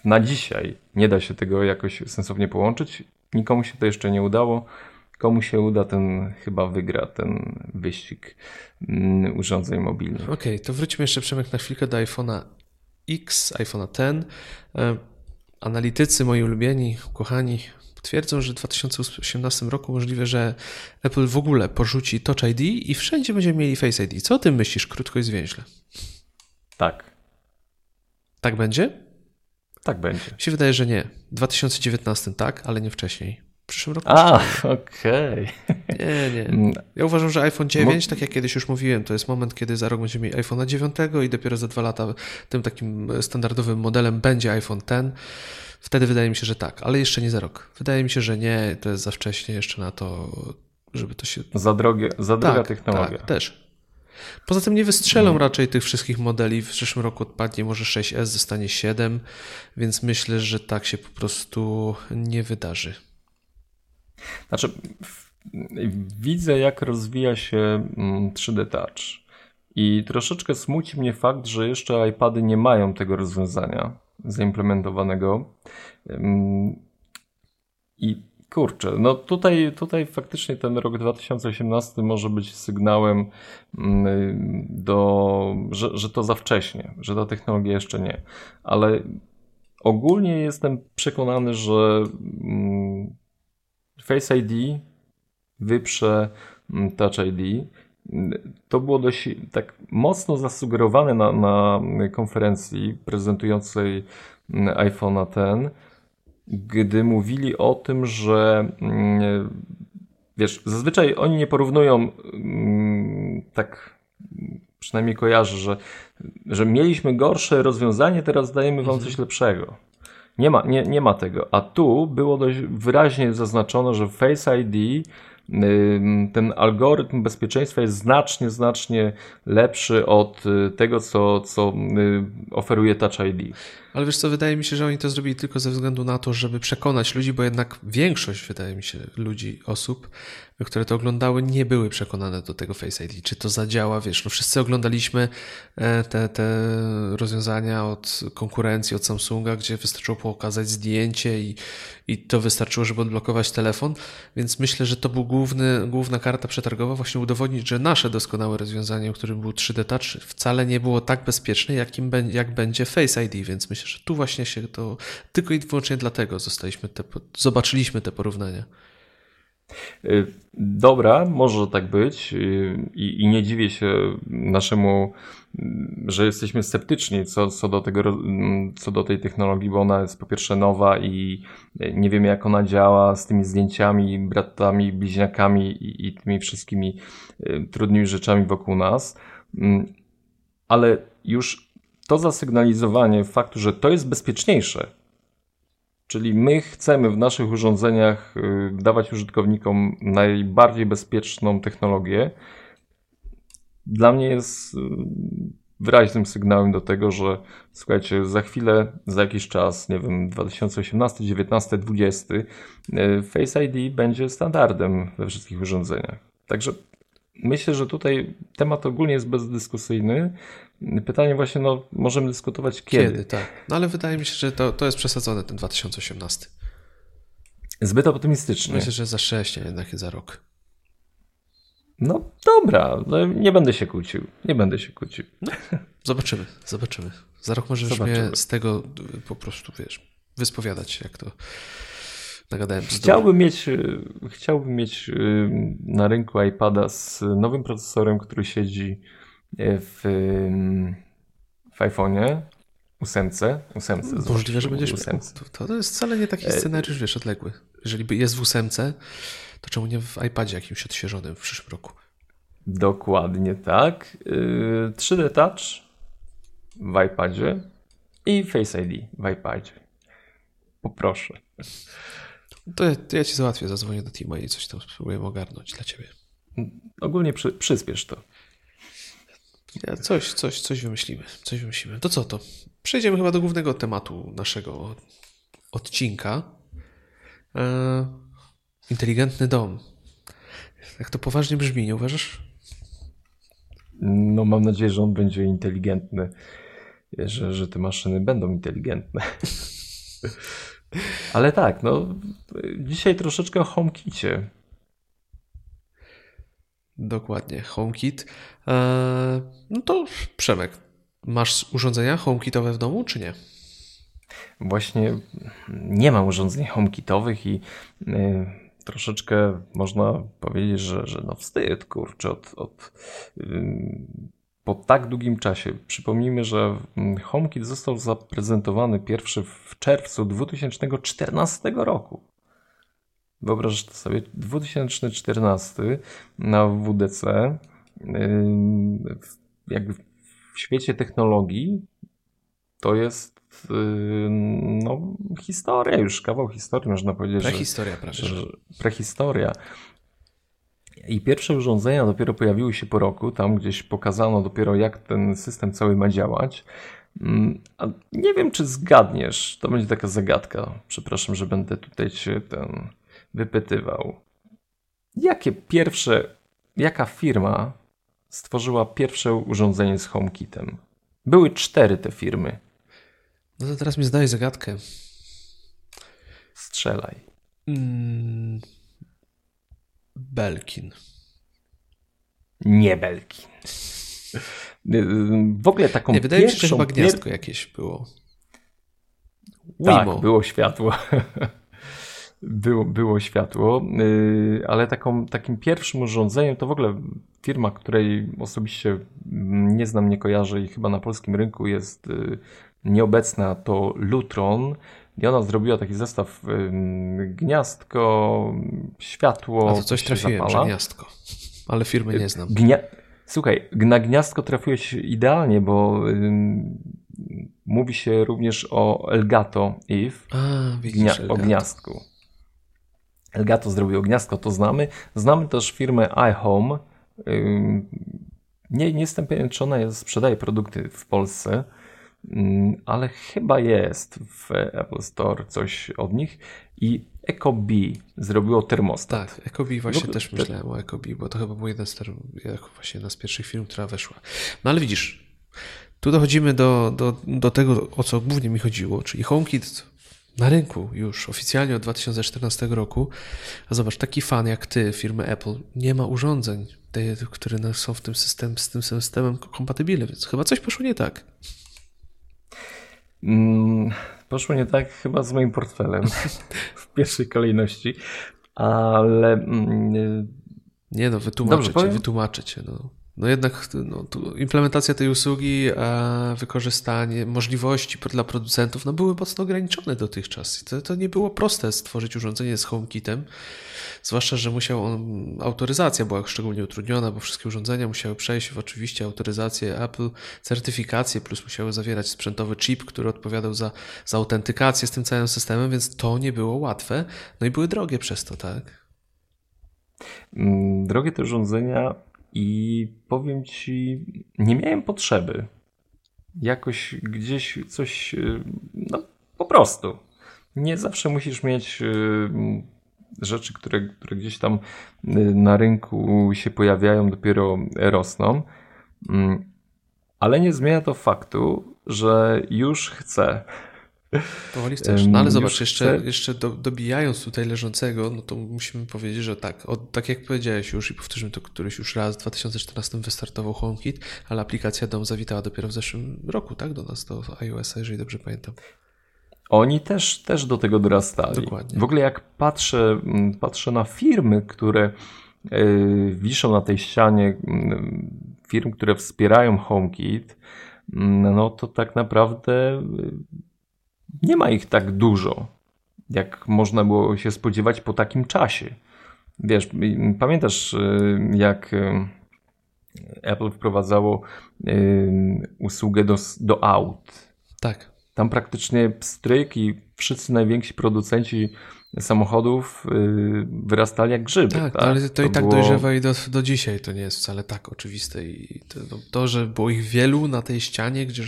na dzisiaj, nie da się tego jakoś sensownie połączyć. Nikomu się to jeszcze nie udało. Komu się uda, ten chyba wygra ten wyścig mm, urządzeń mobilnych. Okej, okay, to wróćmy jeszcze Przemek na chwilkę do iPhone'a X, iPhone'a 10. E, analitycy moi ulubieni, kochani, twierdzą, że w 2018 roku możliwe, że Apple w ogóle porzuci Touch ID i wszędzie będziemy mieli Face ID. Co o tym myślisz, krótko i zwięźle? Tak. Tak będzie? Tak będzie. Mi się wydaje, że nie. W 2019 tak, ale nie wcześniej przyszłym roku. A, okej. Okay. Nie, nie. Mm. Ja uważam, że iPhone 9, tak jak kiedyś już mówiłem, to jest moment, kiedy za rok będziemy mieli iPhone 9 i dopiero za dwa lata tym takim standardowym modelem będzie iPhone 10. Wtedy wydaje mi się, że tak, ale jeszcze nie za rok. Wydaje mi się, że nie, to jest za wcześnie jeszcze na to, żeby to się... Za, drogie, za droga tak, technologia. Tak, też. Poza tym nie wystrzelą hmm. raczej tych wszystkich modeli. W przyszłym roku odpadnie może 6S, zostanie 7, więc myślę, że tak się po prostu nie wydarzy. Znaczy, widzę, jak rozwija się 3D mm, Touch. I troszeczkę smuci mnie fakt, że jeszcze iPady nie mają tego rozwiązania zaimplementowanego. I Kurczę, no tutaj, tutaj faktycznie ten rok 2018 może być sygnałem mm, do, że, że to za wcześnie, że ta technologia jeszcze nie. Ale ogólnie jestem przekonany, że mm, Face ID wyprze mm, Touch ID. To było dość tak mocno zasugerowane na, na konferencji prezentującej iPhone'a 10 gdy mówili o tym, że mm, wiesz, zazwyczaj oni nie porównują mm, tak przynajmniej kojarzę, że, że mieliśmy gorsze rozwiązanie, teraz dajemy wam coś mhm. lepszego. Nie ma, nie, nie ma tego. A tu było dość wyraźnie zaznaczone, że Face ID ten algorytm bezpieczeństwa jest znacznie, znacznie lepszy od y, tego, co, co y, oferuje Touch ID. Ale wiesz co, wydaje mi się, że oni to zrobili tylko ze względu na to, żeby przekonać ludzi, bo jednak większość, wydaje mi się, ludzi, osób, które to oglądały, nie były przekonane do tego Face ID. Czy to zadziała, wiesz, no wszyscy oglądaliśmy e, te, te rozwiązania od konkurencji, od Samsunga, gdzie wystarczyło pokazać zdjęcie i, i to wystarczyło, żeby odblokować telefon, więc myślę, że to był główny, główna karta przetargowa, właśnie udowodnić, że nasze doskonałe rozwiązanie, którym był 3D Touch, wcale nie było tak bezpieczne, jakim, jak będzie Face ID, więc myślę, że tu właśnie się to tylko i wyłącznie dlatego zostaliśmy te, zobaczyliśmy te porównania. Y, dobra, może tak być y, i, i, nie dziwię się naszemu, że jesteśmy sceptyczni co, co, do tego, co do tej technologii, bo ona jest po pierwsze nowa i nie wiemy jak ona działa z tymi zdjęciami, bratami, bliźniakami i, i tymi wszystkimi y, trudnymi rzeczami wokół nas. Ale już to zasygnalizowanie faktu, że to jest bezpieczniejsze, czyli my chcemy w naszych urządzeniach y, dawać użytkownikom najbardziej bezpieczną technologię, dla mnie jest y, wyraźnym sygnałem do tego, że słuchajcie, za chwilę, za jakiś czas, nie wiem, 2018, 19, 20, Face ID będzie standardem we wszystkich urządzeniach. Także myślę, że tutaj temat ogólnie jest bezdyskusyjny. Pytanie właśnie, no możemy dyskutować kiedy. Kiedy, tak. No ale wydaje mi się, że to, to jest przesadzone, ten 2018. Zbyt optymistycznie. Myślę, że za 6, a jednak za rok. No dobra, no, nie będę się kłócił. Nie będę się kłócił. No, zobaczymy, zobaczymy. Za rok możesz zobaczymy. mnie z tego po prostu, wiesz, wyspowiadać, jak to nagadałem. Chciałbym mieć, chciałbym mieć na rynku iPada z nowym procesorem, który siedzi w, w iPhone'ie, ósemce, ósemce. Możliwe, że będziesz ósemce. To, to jest wcale nie taki e, scenariusz, wiesz, odległy. Jeżeli jest w ósemce, to czemu nie w iPadzie jakimś odświeżonym w przyszłym roku? Dokładnie tak. 3D y, Touch w iPadzie i Face ID w iPadzie. Poproszę. To, to ja ci załatwię, zadzwonię do Tima i coś tam spróbuję ogarnąć dla ciebie. Ogólnie przy, przyspiesz to. Ja coś, coś, coś wymyślimy. Coś wymyślimy. To co to? Przejdziemy chyba do głównego tematu naszego odcinka. E, inteligentny dom. Jak to poważnie brzmi, nie uważasz? No mam nadzieję, że on będzie inteligentny. Że, że te maszyny będą inteligentne. Ale tak, no dzisiaj troszeczkę o HomeKicie. Dokładnie, HomeKit. Eee, no to Przemek, masz urządzenia HomeKitowe w domu, czy nie? Właśnie nie mam urządzeń HomeKitowych i yy, troszeczkę można powiedzieć, że, że no wstyd, kurczę, od, od yy, po tak długim czasie. Przypomnijmy, że HomeKit został zaprezentowany pierwszy w czerwcu 2014 roku. Wyobraź sobie 2014 na WDC, jakby w świecie technologii to jest no, historia, już kawał historii można powiedzieć. Prehistoria że, prawie. Że, prehistoria. I pierwsze urządzenia dopiero pojawiły się po roku, tam gdzieś pokazano dopiero jak ten system cały ma działać. Mm, a nie wiem, czy zgadniesz, to będzie taka zagadka. Przepraszam, że będę tutaj cię ten wypytywał. Jakie pierwsze, jaka firma stworzyła pierwsze urządzenie z HomeKitem? Były cztery te firmy. No to teraz mi zdaj zagadkę. Strzelaj. Mm, Belkin. Nie Belkin. W ogóle taką Nie, wydaje pierwszą... mi się, że chyba gniazdko jakieś było. Tak, Wimo. Tak, było światło. było, było światło, y, ale taką, takim pierwszym urządzeniem to w ogóle firma, której osobiście nie znam, nie kojarzę i chyba na polskim rynku jest y, nieobecna, to Lutron. I ona zrobiła taki zestaw gniazdko, światło. A to coś trafiłem, że gniazdko. Ale firmy nie znam. Gnia... Słuchaj, na gniazdko trafiłeś idealnie, bo mówi się również o Elgato Eve. A, widzisz, Gnia... Elgato. O gniazdku. Elgato zrobiło gniazdko, to znamy. Znamy też firmę iHome. Nie, nie jestem pewien, czy ona jest, sprzedaje produkty w Polsce, ale chyba jest w Apple Store coś od nich. I Ecobee zrobiło termostat. Tak, Ecobee właśnie no, też myślałem o Ecobee, bo to chyba był jeden z, właśnie jedna z pierwszych firm, która weszła. No ale widzisz, tu dochodzimy do, do, do tego, o co głównie mi chodziło, czyli HomeKit na rynku już oficjalnie od 2014 roku. A zobacz, taki fan jak ty, firmy Apple, nie ma urządzeń, te, które są w tym system, z tym systemem kompatybilne, więc chyba coś poszło nie tak. Mm, poszło nie tak chyba z moim portfelem w pierwszej kolejności, ale... Mm, nie no, wytłumaczę Dobrze, cię, wytłumaczę cię. No. No jednak no, implementacja tej usługi, a wykorzystanie możliwości dla producentów no, były mocno ograniczone dotychczas. To, to nie było proste stworzyć urządzenie z HomeKitem, zwłaszcza, że musiał on, autoryzacja była szczególnie utrudniona, bo wszystkie urządzenia musiały przejść w oczywiście autoryzację Apple, certyfikację, plus musiały zawierać sprzętowy chip, który odpowiadał za, za autentykację z tym całym systemem, więc to nie było łatwe. No i były drogie przez to, tak? Mm, drogie te urządzenia i powiem ci, nie miałem potrzeby. Jakoś gdzieś coś, y, no po prostu. Nie zawsze musisz mieć y, rzeczy, które, które gdzieś tam y, na rynku się pojawiają, dopiero rosną. Mm, ale nie zmienia to faktu, że już chcę Powoli chcesz. No ale zobacz, jeszcze, jeszcze do, dobijając tutaj leżącego, no to musimy powiedzieć, że tak, od, tak jak powiedziałeś już i powtórzymy to któryś już raz, w 2014 wystartował HomeKit, ale aplikacja DOM zawitała dopiero w zeszłym roku, tak, do nas, do iOS-a, jeżeli dobrze pamiętam. Oni też, też do tego dorastali. Dokładnie. W ogóle jak patrzę, mm, patrzę na firmy, które yy, wiszą na tej ścianie, yy, firm, które wspierają HomeKit, yy, no to tak naprawdę y, nie ma ich tak dużo, jak można było się spodziewać po takim czasie. Wiesz, pamiętasz, y, jak y, Apple wprowadzało usługę do, do aut? Tak. Tam praktycznie stryk i wszyscy najwięksi producenci samochodów y, wyrastali jak grzyby. Tak, tak? ale to, to i tak było... dojrzewa i do, do dzisiaj to nie jest wcale tak oczywiste. I to, to, że było ich wielu na tej ścianie, gdzie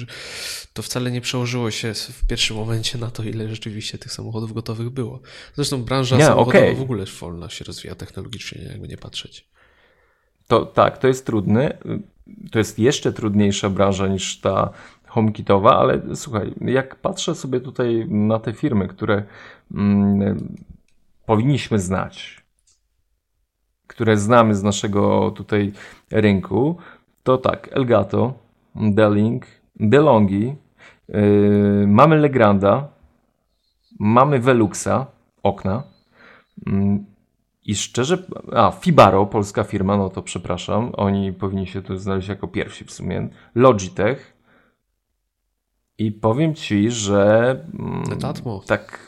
to wcale nie przełożyło się w pierwszym momencie na to, ile rzeczywiście tych samochodów gotowych było. Zresztą branża nie, samochodowa okay. w ogóle wolno się rozwija technologicznie, jakby nie patrzeć. To tak, to jest trudne. To jest jeszcze trudniejsza branża niż ta HomeKitowa, ale słuchaj, jak patrzę sobie tutaj na te firmy, które mm, powinniśmy znać, które znamy z naszego tutaj rynku, to tak, Elgato, Delink, DeLonghi, yy, mamy Legranda, mamy Veluxa, okna yy, i szczerze, a Fibaro, polska firma, no to przepraszam, oni powinni się tu znaleźć jako pierwsi w sumie, Logitech, i powiem ci, że. Mm, Netatmo. Tak.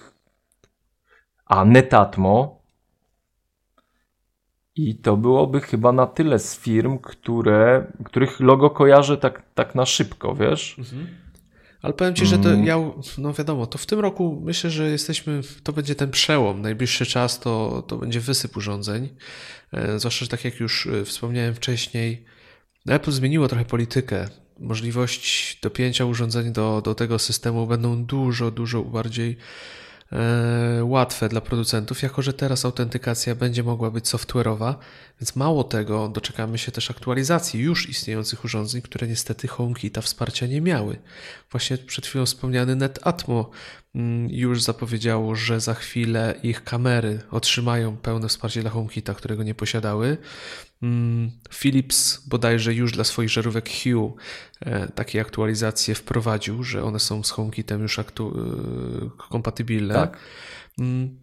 A Netatmo. I to byłoby chyba na tyle z firm, które, których logo kojarzę tak, tak na szybko, wiesz? Mhm. Ale powiem ci, że to mm. ja, no wiadomo, to w tym roku myślę, że jesteśmy, to będzie ten przełom. Najbliższy czas to, to będzie wysyp urządzeń. E, zwłaszcza, że tak jak już e, wspomniałem wcześniej, Apple zmieniło trochę politykę możliwość dopięcia urządzeń do, do tego systemu będą dużo, dużo bardziej e, łatwe dla producentów, jako że teraz autentykacja będzie mogła być software'owa, więc mało tego, doczekamy się też aktualizacji już istniejących urządzeń, które niestety HomeKita wsparcia nie miały. Właśnie przed chwilą wspomniany NetAtmo już zapowiedziało, że za chwilę ich kamery otrzymają pełne wsparcie dla HomeKita, którego nie posiadały. Mm, Philips bodajże już dla swoich żarówek Hue e, takie aktualizacje wprowadził, że one są z HomeKitem już aktu- e, kompatybilne. Tak.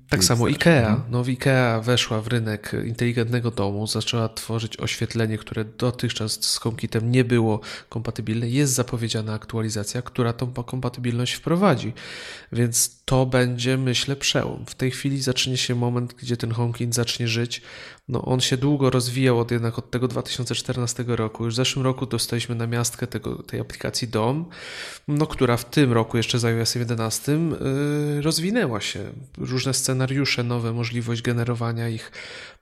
Tak samo IKEA. No, IKEA weszła w rynek inteligentnego domu, zaczęła tworzyć oświetlenie, które dotychczas z HomeKitem nie było kompatybilne. Jest zapowiedziana aktualizacja, która tą kompatybilność wprowadzi. Więc to będzie, myślę, przełom. W tej chwili zacznie się moment, gdzie ten HomeKit zacznie żyć. No, on się długo rozwijał od jednak od tego 2014 roku. Już w zeszłym roku dostaliśmy na miastkę tego, tej aplikacji DOM, no, która w tym roku jeszcze z iOS 11 yy, rozwinęła się. Różne sceny scenariusze nowe, możliwość generowania ich,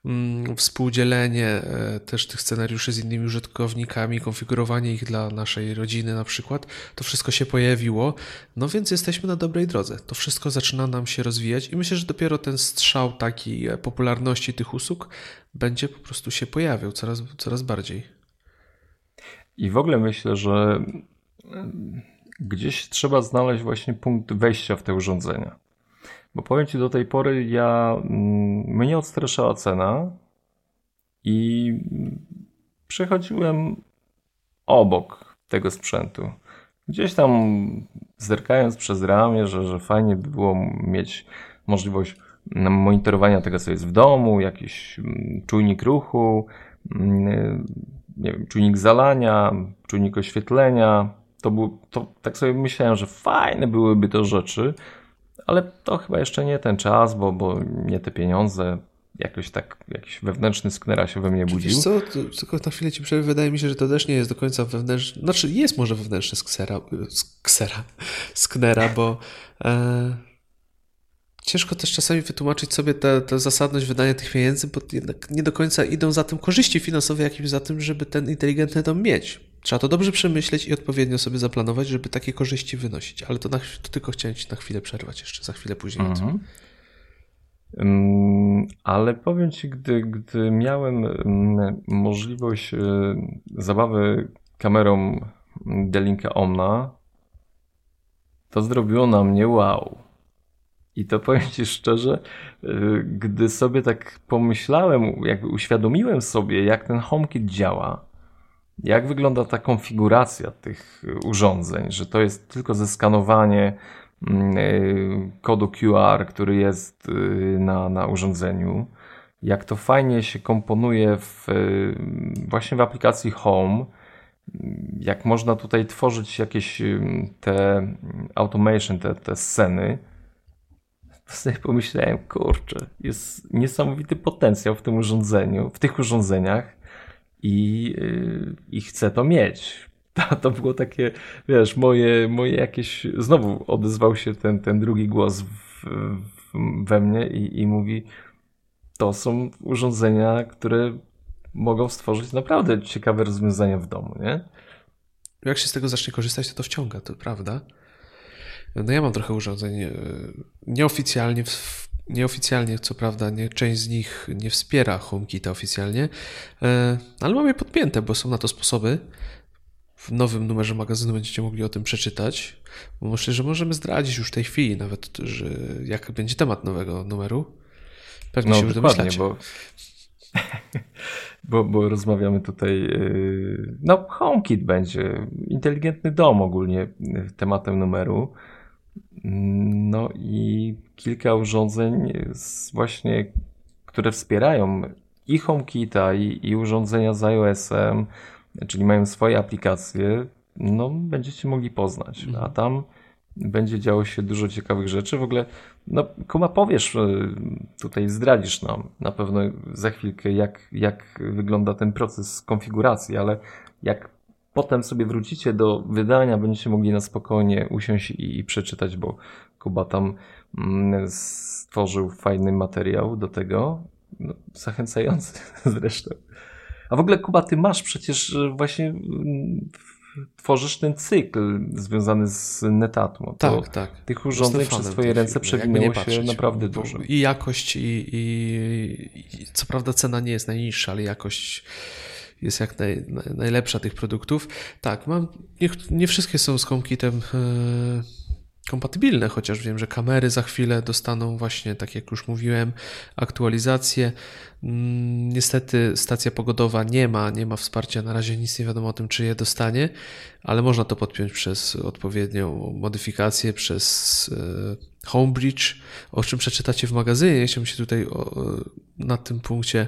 mm, współdzielenie e, też tych scenariuszy z innymi użytkownikami, konfigurowanie ich dla naszej rodziny na przykład, to wszystko się pojawiło, no więc jesteśmy na dobrej drodze. To wszystko zaczyna nam się rozwijać i myślę, że dopiero ten strzał takiej e, popularności tych usług będzie po prostu się pojawiał coraz, coraz bardziej. I w ogóle myślę, że gdzieś trzeba znaleźć właśnie punkt wejścia w te urządzenia. Bo powiem Ci, do tej pory ja, mm, mnie odstraszała cena i przechodziłem obok tego sprzętu. Gdzieś tam zerkając przez ramię, że, że fajnie by było mieć możliwość monitorowania tego, co jest w domu, jakiś mm, czujnik ruchu, mm, nie wiem, czujnik zalania, czujnik oświetlenia. To, był, to tak sobie myślałem, że fajne byłyby to rzeczy, ale to chyba jeszcze nie ten czas, bo, bo nie te pieniądze. Jakoś tak, jakiś wewnętrzny sknera się we mnie budził. Wiesz co, tylko na chwilę ci przerwę, wydaje mi się, że to też nie jest do końca wewnętrzny, znaczy jest może wewnętrzny sknera, sknera, sknera bo e, ciężko też czasami wytłumaczyć sobie tę zasadność wydania tych pieniędzy, bo jednak nie do końca idą za tym korzyści finansowe jakimś za tym, żeby ten inteligentny dom mieć. Trzeba to dobrze przemyśleć i odpowiednio sobie zaplanować, żeby takie korzyści wynosić. Ale to, na, to tylko chciałem Ci na chwilę przerwać jeszcze, za chwilę później. Mhm. Um, ale powiem Ci, gdy, gdy miałem um, możliwość um, zabawy kamerą Delinka Omna, to zrobiło na mnie wow. I to powiem Ci szczerze, e, gdy sobie tak pomyślałem, jakby uświadomiłem sobie, jak ten HomeKit działa, jak wygląda ta konfiguracja tych urządzeń, że to jest tylko zeskanowanie mm, e, kodu QR, który jest e, na, na urządzeniu, jak to fajnie się komponuje w, właśnie w aplikacji Home, jak można tutaj tworzyć jakieś te automation, te, te sceny, sobie pomyślałem, kurczę, jest niesamowity potencjał w tym urządzeniu, w tych urządzeniach i, yy, i chcę to mieć. To, to było takie, wiesz, moje, moje jakieś, znowu odezwał się ten, ten drugi głos w, w, we mnie i, i mówi, to są urządzenia, które mogą stworzyć naprawdę ciekawe rozwiązania w domu, nie? Jak się z tego zacznie korzystać, to to wciąga, to prawda. No ja mam trochę urządzeń e, nieoficjalnie, nieoficjalnie co prawda, nie, część z nich nie wspiera HomeKita oficjalnie, e, ale mam je podpięte, bo są na to sposoby. W nowym numerze magazynu będziecie mogli o tym przeczytać. Bo myślę, że możemy zdradzić już w tej chwili nawet, że jak będzie temat nowego numeru. Pewnie no, się już domyślacie. Bo... bo, bo rozmawiamy tutaj. E, no, HomeKit będzie. Inteligentny dom ogólnie tematem numeru. No i kilka urządzeń właśnie, które wspierają i HomeKita i, i urządzenia z iOS-em, czyli mają swoje aplikacje, no będziecie mogli poznać. Mhm. A tam będzie działo się dużo ciekawych rzeczy. W ogóle, no Kuba, powiesz, e, tutaj zdradzisz nam na pewno za chwilkę, jak, jak wygląda ten proces konfiguracji, ale jak potem sobie wrócicie do wydania, będziecie mogli na spokojnie usiąść i, i przeczytać, bo Kuba tam mm, stworzył fajny materiał do tego, no, zachęcający zresztą. A w ogóle Kuba, ty masz przecież e, właśnie mm, tworzysz ten cykl związany z Netatmo. To tak, tak. Tych urządzeń przez twoje ręce przewinęło się naprawdę dużo. I jakość i, i, i, co prawda cena nie jest najniższa, ale jakość jest jak naj, najlepsza tych produktów. Tak, mam, nie, nie wszystkie są z HomeKitem e, kompatybilne, chociaż wiem, że kamery za chwilę dostaną właśnie, tak jak już mówiłem, aktualizację. Mm, niestety stacja pogodowa nie ma, nie ma wsparcia, na razie nic nie wiadomo o tym, czy je dostanie, ale można to podpiąć przez odpowiednią modyfikację, przez e, Homebridge, o czym przeczytacie w magazynie. Chciałbym się tutaj na tym punkcie E,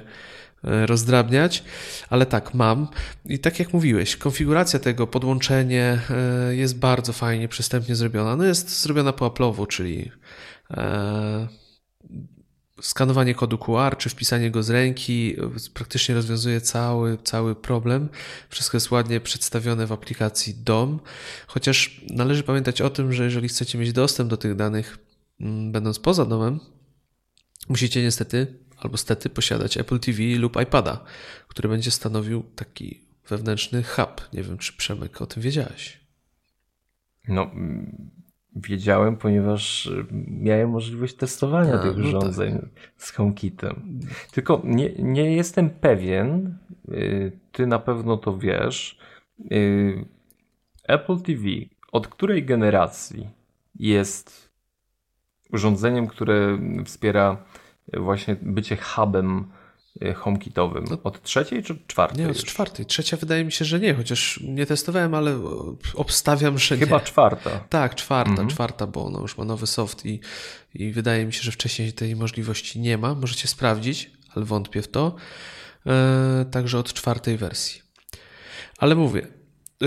rozdrabniać, ale tak, mam. I tak jak mówiłeś, konfiguracja tego, podłączenie e, jest bardzo fajnie, przystępnie zrobiona. No jest zrobiona po Apple'owu, czyli e, skanowanie kodu QR, czy wpisanie go z ręki praktycznie rozwiązuje cały, cały problem. Wszystko jest ładnie przedstawione w aplikacji DOM, chociaż należy pamiętać o tym, że jeżeli chcecie mieć dostęp do tych danych, mm, będąc poza domem, musicie niestety albo stety posiadać Apple TV lub iPada, który będzie stanowił taki wewnętrzny hub. Nie wiem, czy Przemek o tym wiedziałeś. No, wiedziałem, ponieważ miałem możliwość testowania A, tych no urządzeń tak. z HomeKitem. Tylko nie, nie jestem pewien, y, ty na pewno to wiesz, y, Apple TV od której generacji jest urządzeniem, które wspiera właśnie bycie hubem e, HomeKitowym. No, od trzeciej czy czwartej? Nie, od czwartej. Trzecia wydaje mi się, że nie, chociaż nie testowałem, ale obstawiam, że Chyba nie. czwarta. Tak, czwarta, mhm. czwarta, bo ona już ma nowy soft i, i wydaje mi się, że wcześniej tej możliwości nie ma. Możecie sprawdzić, ale wątpię w to. E, także od czwartej wersji. Ale mówię, e,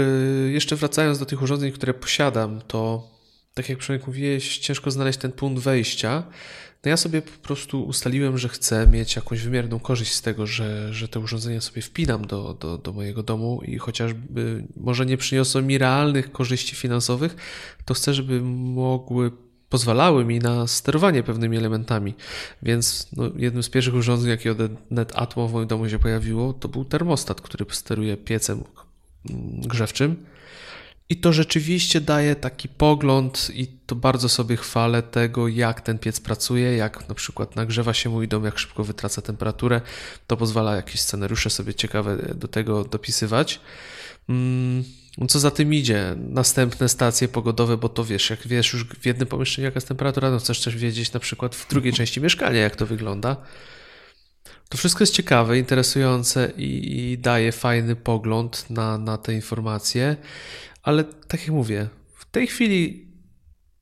jeszcze wracając do tych urządzeń, które posiadam, to tak jak przynajmniej mówiłeś, ciężko znaleźć ten punkt wejścia. No ja sobie po prostu ustaliłem, że chcę mieć jakąś wymierną korzyść z tego, że, że te urządzenia sobie wpinam do, do, do mojego domu i chociażby może nie przyniosą mi realnych korzyści finansowych, to chcę, żeby mogły pozwalały mi na sterowanie pewnymi elementami. Więc no, jednym z pierwszych urządzeń, jakie od NetAtmo w moim domu się pojawiło, to był termostat, który steruje piecem grzewczym. I to rzeczywiście daje taki pogląd, i to bardzo sobie chwalę tego, jak ten piec pracuje, jak na przykład nagrzewa się mój dom, jak szybko wytraca temperaturę. To pozwala jakieś scenariusze sobie ciekawe do tego dopisywać. Mm, co za tym idzie? Następne stacje pogodowe, bo to wiesz, jak wiesz już w jednym pomieszczeniu jaka jest temperatura, no chcesz też wiedzieć na przykład w drugiej części mieszkania, jak to wygląda. To wszystko jest ciekawe, interesujące i, i daje fajny pogląd na, na te informacje. Ale tak jak mówię, w tej chwili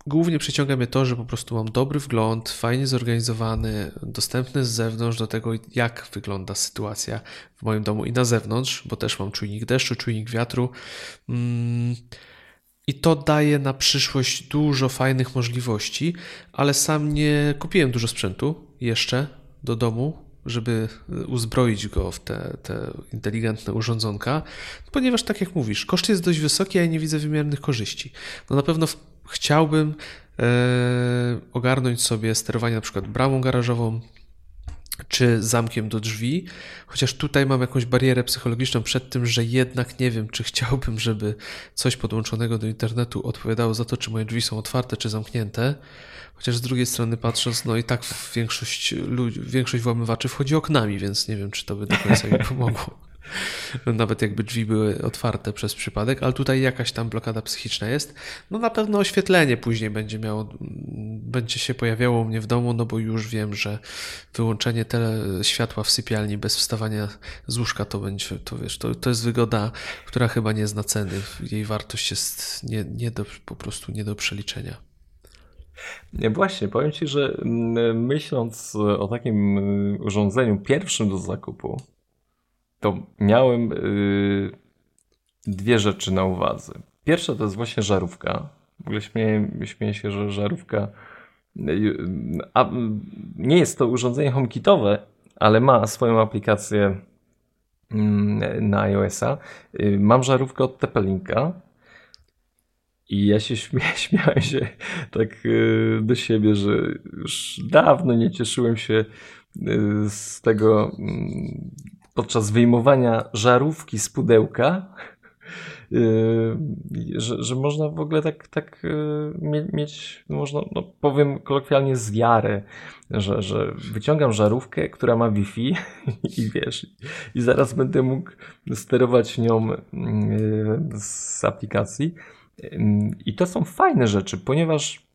głównie przyciąga mnie to, że po prostu mam dobry wgląd, fajnie zorganizowany, dostępny z zewnątrz do tego, jak wygląda sytuacja w moim domu i na zewnątrz, bo też mam czujnik deszczu, czujnik wiatru. Mm, I to daje na przyszłość dużo fajnych możliwości, ale sam nie kupiłem dużo sprzętu jeszcze do domu, żeby uzbroić go w te, te inteligentne urządzonka, ponieważ tak jak mówisz, koszt jest dość wysoki, a ja nie widzę wymiernych korzyści. No na pewno chciałbym e, ogarnąć sobie sterowanie na przykład bramą garażową, czy zamkiem do drzwi, chociaż tutaj mam jakąś barierę psychologiczną przed tym, że jednak nie wiem, czy chciałbym, żeby coś podłączonego do internetu odpowiadało za to, czy moje drzwi są otwarte, czy zamknięte. Chociaż z drugiej strony patrząc, no i tak większość ludzi, większość włamywaczy wchodzi oknami, więc nie wiem, czy to by do końca mi pomogło. Nawet jakby drzwi były otwarte przez przypadek, ale tutaj jakaś tam blokada psychiczna jest. No na pewno oświetlenie później będzie miało, będzie się pojawiało u mnie w domu, no bo już wiem, że wyłączenie tele światła w sypialni bez wstawania z łóżka to będzie, to wiesz, to, to jest wygoda, która chyba nie zna ceny. Jej wartość jest nie, nie do, po prostu nie do przeliczenia. Właśnie, powiem Ci, że mm, myśląc o takim y, urządzeniu pierwszym do zakupu, to miałem y, dwie rzeczy na uwadze. Pierwsza to jest właśnie żarówka. W ogóle śmieję, śmieję się, że żarówka y, a, nie jest to urządzenie HomeKitowe, ale ma swoją aplikację mm, na iOS-a. Mam żarówkę od Tepelinka, i ja się śmia śmiałem się tak y, do siebie, że już dawno nie cieszyłem się y, z tego mm, podczas wyjmowania żarówki z pudełka, y, że, że można w ogóle tak, tak mieć, można, no powiem kolokwialnie, zwiarę, że, że wyciągam żarówkę, która ma Wi-Fi i wiesz, i zaraz będę mógł sterować nią z aplikacji. I to są fajne rzeczy, ponieważ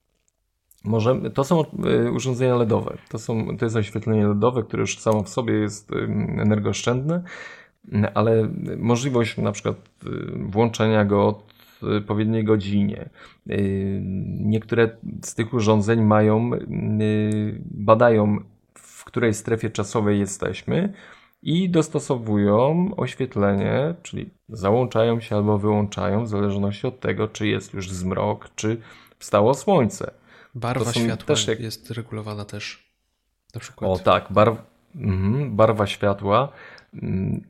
możemy, to są y, urządzenia LEDowe. To, są, to jest oświetlenie LEDowe, które już samo w sobie jest energooszczędne, ale możliwość na przykład y, włączenia go od odpowiedniej godzinie. Y, niektóre z tych urządzeń mają, badają w której strefie czasowej jesteśmy i dostosowują oświetlenie, czyli załączają się albo wyłączają w zależności od tego, czy jest już zmrok, czy wstało słońce. Barwa światła też jak... jest regulowana też. Na przykład. O tak, barw... Mhm, barwa światła. Mm,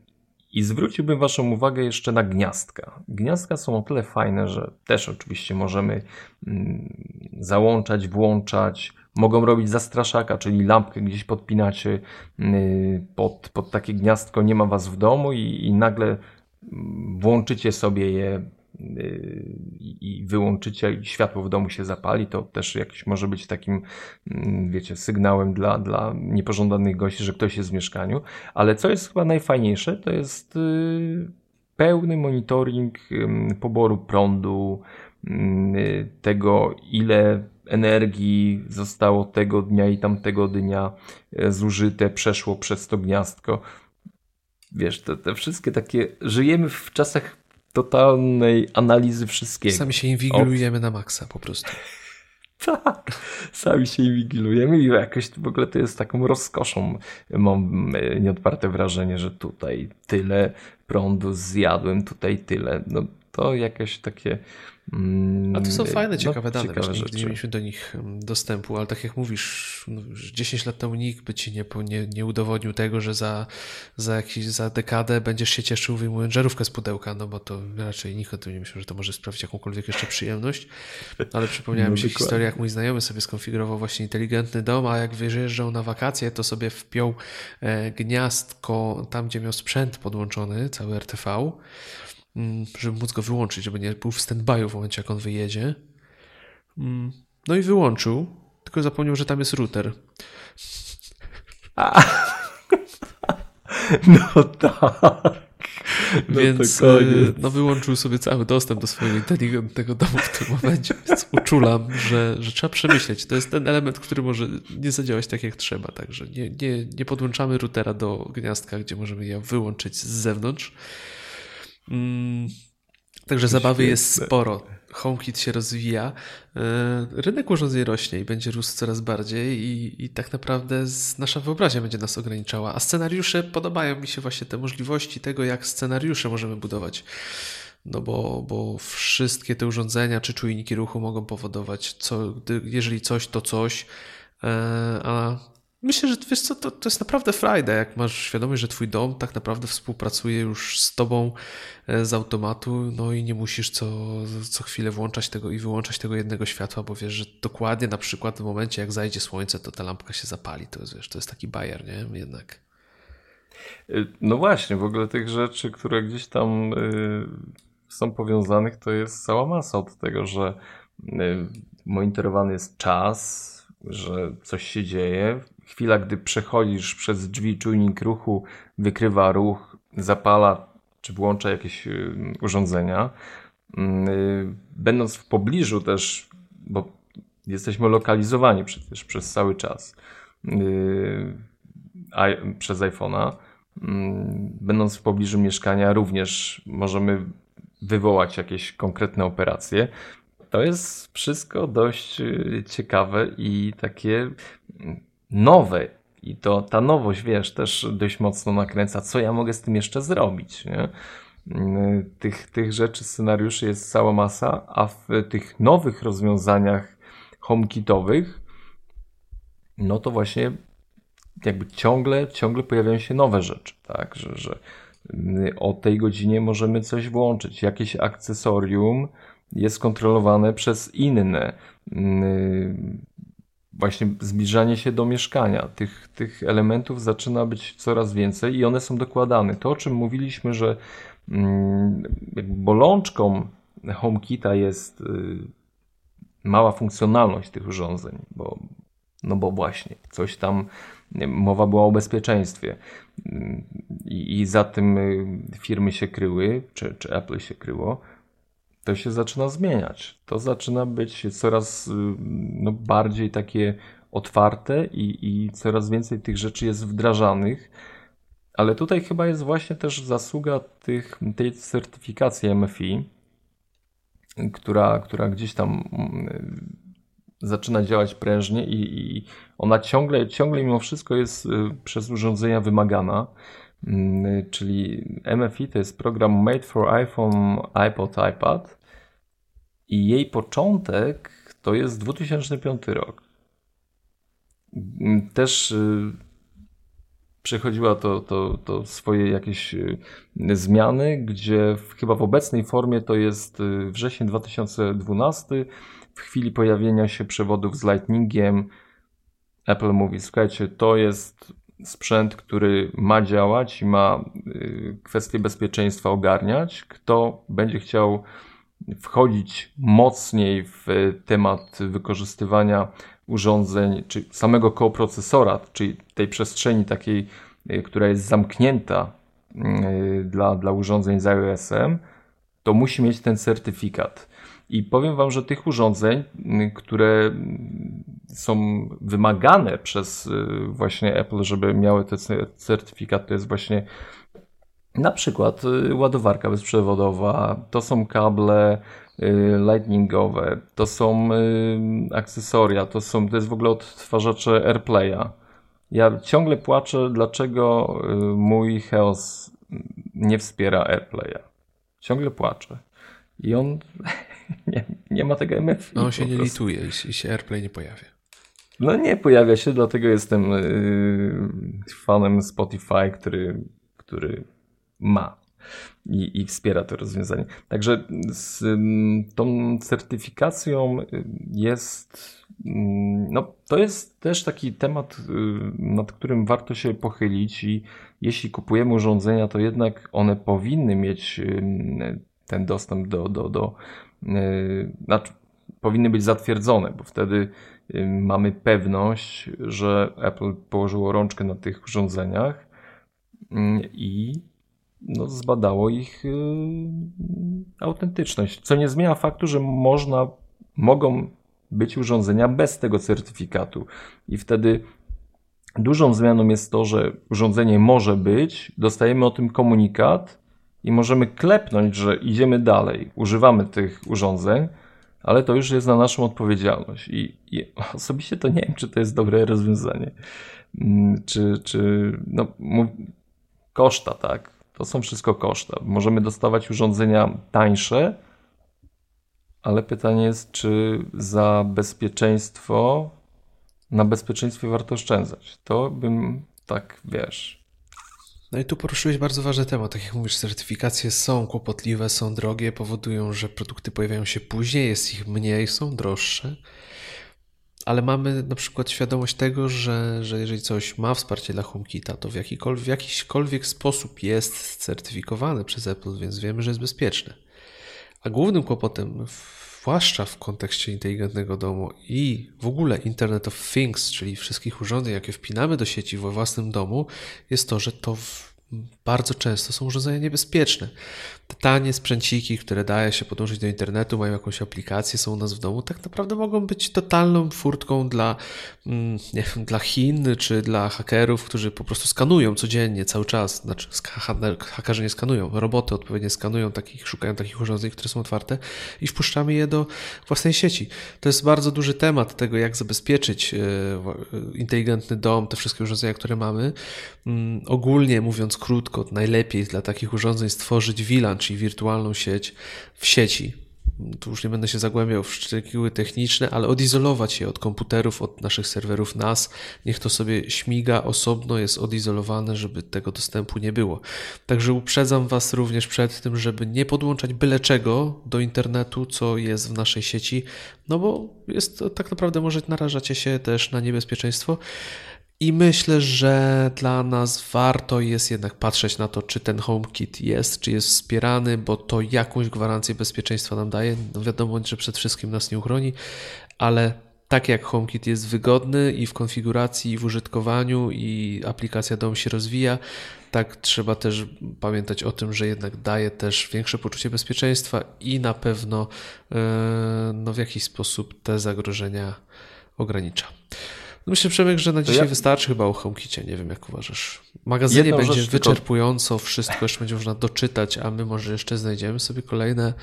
I zwróciłbym Waszą uwagę jeszcze na gniazdka. Gniazdka są o tyle fajne, że też oczywiście możemy mm, załączać, włączać, mogą robić zastraszaka, czyli lampkę gdzieś podpinacie y, pod, pod takie gniazdko, nie ma was w domu i, i nagle mm, włączycie sobie je i wyłączycie i światło w domu się zapali, to też jakiś może być takim, mm, wiecie, sygnałem dla, dla niepożądanych gości, że ktoś jest w mieszkaniu. Ale co jest chyba najfajniejsze, to jest y, pełny monitoring poboru prądu, tego ile energii zostało tego dnia i tamtego dnia e, zużyte, przeszło przez to gniazdko. Wiesz, te, te wszystkie takie. Żyjemy w czasach totalnej analizy wszystkiego. Sami się inwigilujemy Od... na maksa po prostu. Tak, sami się inwigilujemy i jakoś w ogóle to jest taką rozkoszą. Mam e, nieodparte wrażenie, że tutaj tyle prądu zjadłem, tutaj tyle. No to jakieś takie a to są mm, fajne, no, ciekawe no, dane. Ciekawe Właśnie, nie mieliśmy do nich mm, dostępu, ale tak jak mówisz, no, 10 lat temu nikt by ci nie, nie, nie udowodnił tego, że za, za, jakiś, za dekadę będziesz się cieszył wyjmując żarówkę z pudełka, no bo to raczej nikt o tym nie myślał, że to może sprawić jakąkolwiek jeszcze przyjemność. Ale przypomniałem no, mi się historię, jak mój znajomy sobie skonfigurował właśnie inteligentny dom, a jak wyjeżdżał na wakacje, to sobie wpiął e, gniazdko tam, gdzie miał sprzęt podłączony, cały RTV Mm, żeby móc go wyłączyć, żeby nie był w stand-by'u w momencie, jak on wyjedzie. Mm, no i wyłączył, tylko zapomniał, że tam jest router. A. No tak. No Więc y, no, wyłączył sobie cały dostęp do swojego inteligentnego domu w tym momencie. Więc uczulam, że, że trzeba przemyśleć. To jest ten element, który może nie zadziałać tak jak trzeba. Także nie, nie, nie podłączamy routera do gniazdka, gdzie możemy je wyłączyć z zewnątrz Mm, także zabawy jest sporo. HomeKit się rozwija, e, rynek urządzeń rośnie i będzie rósł coraz bardziej i, i tak naprawdę nasza wyobraźnia będzie nas ograniczała. A scenariusze, podobają mi się właśnie te możliwości tego, jak scenariusze możemy budować. No bo, bo wszystkie te urządzenia czy czujniki ruchu mogą powodować, co, jeżeli coś, to coś, e, a Myślę, że wiesz co, to, to jest naprawdę frajda, jak masz świadomość, że twój dom tak naprawdę współpracuje już z tobą e, z automatu, no i nie musisz co, co chwilę włączać tego i wyłączać tego jednego światła, bo wiesz, że dokładnie na przykład w momencie, jak zajdzie słońce, to ta lampka się zapali. To jest, wiesz, to jest taki bajer, nie? Jednak. Y, no właśnie, w ogóle tych rzeczy, które gdzieś tam y, są powiązanych, to jest cała masa od tego, że y, monitorowany jest czas, że coś się dzieje, chwila, gdy przechodzisz przez drzwi, czujnik ruchu wykrywa ruch, zapala czy włącza jakieś y, urządzenia. Mm, y, będąc w pobliżu też, bo jesteśmy lokalizowani przecież przez cały czas y, przez iPhone'a, mm, będąc w pobliżu mieszkania również możemy wywołać jakieś konkretne operacje. To jest wszystko dość ciekawe i takie nowe. I to ta nowość, wiesz, też dość mocno nakręca, co ja mogę z tym jeszcze zrobić. Nie? Tych, tych rzeczy, scenariuszy jest cała masa, a w tych nowych rozwiązaniach HomeKitowych, no to właśnie jakby ciągle, ciągle pojawiają się nowe rzeczy, tak, że, że o tej godzinie możemy coś włączyć, jakieś akcesorium jest kontrolowane przez inne właśnie zbliżanie się do mieszkania. Tych, tych elementów zaczyna być coraz więcej i one są dokładane. To, o czym mówiliśmy, że mm, bolączką HomeKita jest y, mała funkcjonalność tych urządzeń, bo, no bo właśnie coś tam, mowa była o bezpieczeństwie i, i za tym y, firmy się kryły, czy, czy Apple się kryło. To się zaczyna zmieniać. To zaczyna być coraz y, no, bardziej takie otwarte i, i coraz więcej tych rzeczy jest wdrażanych. Ale tutaj chyba jest właśnie też zasługa tych, tej certyfikacji MFI, która, która gdzieś tam mm, zaczyna działać prężnie i, i ona ciągle, ciągle mimo wszystko jest y, przez urządzenia wymagana. Mm, czyli MFI to jest program Made for iPhone, iPod, iPad i jej początek to jest 2005 rok. Też y, przechodziła to, to, to swoje jakieś y, zmiany, gdzie chyba w obecnej formie to jest wrzesień 2012 w chwili pojawienia się przewodów z Lightningiem Apple mówi, słuchajcie, to jest sprzęt, który ma działać i ma y, kwestie bezpieczeństwa ogarniać. Kto będzie chciał wchodzić mocniej w temat wykorzystywania urządzeń, czy samego koprocesora, czyli tej przestrzeni takiej, y, która jest zamknięta y, dla, dla urządzeń z iOS-em, to musi mieć ten certyfikat. I powiem Wam, że tych urządzeń, które są wymagane przez y, właśnie Apple, żeby miały ten certyfikat, to jest właśnie na przykład y, ładowarka bezprzewodowa, to są kable y, lightningowe, to są akcesoria, to, są, to jest w ogóle odtwarzacze AirPlaya. Ja ciągle płaczę, dlaczego mój Heos nie wspiera AirPlaya. Ciągle płaczę. I on nie, nie ma tego MFI. No on się nie lituje i, się AirPlay nie pojawia. No nie pojawia się, dlatego jestem fanem Spotify, który, który ma i, i wspiera to rozwiązanie. Także z tą certyfikacją jest, no to jest też taki temat, y, nad którym warto się pochylić i jeśli kupujemy urządzenia, to jednak one powinny mieć ten dostęp do, do, do yy, znaczy, powinny być zatwierdzone, bo wtedy mamy pewność, że Apple położyło rączkę na tych urządzeniach i no, zbadało ich autentyczność. Co nie zmienia faktu, że można, mogą być urządzenia bez tego certyfikatu. I wtedy dużą zmianą jest to, że urządzenie może być, dostajemy o tym komunikat i możemy klepnąć, że idziemy dalej, używamy tych urządzeń, ale to już jest na naszą odpowiedzialność. I, i osobiście to nie wiem, czy to jest dobre rozwiązanie. Mm, czy, czy no, koszta, tak? To są wszystko koszta. Możemy dostawać urządzenia tańsze, ale pytanie jest, czy za bezpieczeństwo, na bezpieczeństwie warto oszczędzać. To bym tak, wiesz, no i tu poruszyłeś bardzo ważny temat. Tak jak mówisz, certyfikacje są kłopotliwe, są drogie, powodują, że produkty pojawiają się później, jest ich mniej, są droższe. Ale mamy na przykład świadomość tego, że, że jeżeli coś ma wsparcie dla HomeKita, to w, jakikolwiek, w sposób jest certyfikowane przez Apple, więc wiemy, że jest bezpieczne. A głównym kłopotem zwłaszcza w kontekście inteligentnego domu i w ogóle Internet of Things, czyli wszystkich urządzeń, jakie wpinamy do sieci we własnym domu, jest to, że to bardzo często są urządzenia niebezpieczne. Tanie sprzęciki, które daje się podłączyć do internetu, mają jakąś aplikację, są u nas w domu, tak naprawdę mogą być totalną furtką dla, mm, nie wiem, dla Chin czy dla hakerów, którzy po prostu skanują codziennie, cały czas. Znaczy, hakerzy nie skanują, roboty odpowiednio skanują takich, szukają takich urządzeń, które są otwarte i wpuszczamy je do własnej sieci. To jest bardzo duży temat tego, jak zabezpieczyć e, inteligentny dom, te wszystkie urządzenia, które mamy. Mm, ogólnie mówiąc krótko, najlepiej dla takich urządzeń stworzyć VLAN, czyli wirtualną sieć w sieci. Tu już nie będę się zagłębiał w szczegóły techniczne, ale odizolować je od komputerów, od naszych serwerów NAS. Niech to sobie śmiga osobno, jest odizolowane, żeby tego dostępu nie było. Także uprzedzam Was również przed tym, żeby nie podłączać byle czego do internetu, co jest w naszej sieci, no bo jest tak naprawdę może narażacie się też na niebezpieczeństwo. I myślę, że dla nas warto jest jednak patrzeć na to, czy ten HomeKit jest, czy jest wspierany, bo to jakąś gwarancję bezpieczeństwa nam daje. No wiadomo, że przed wszystkim nas nie uchroni, ale tak jak HomeKit jest wygodny i w konfiguracji, i w użytkowaniu, i aplikacja dom się rozwija, tak trzeba też pamiętać o tym, że jednak daje też większe poczucie bezpieczeństwa i na pewno e, no, w jakiś sposób te zagrożenia ogranicza. No myślę, Przemek, że na dzisiaj ja... wystarczy chyba o HomeKicie. Nie wiem, jak uważasz. W magazynie Jedną będzie wyczerpująco, tylko... wszystko jeszcze będzie można doczytać, a my może jeszcze znajdziemy sobie kolejne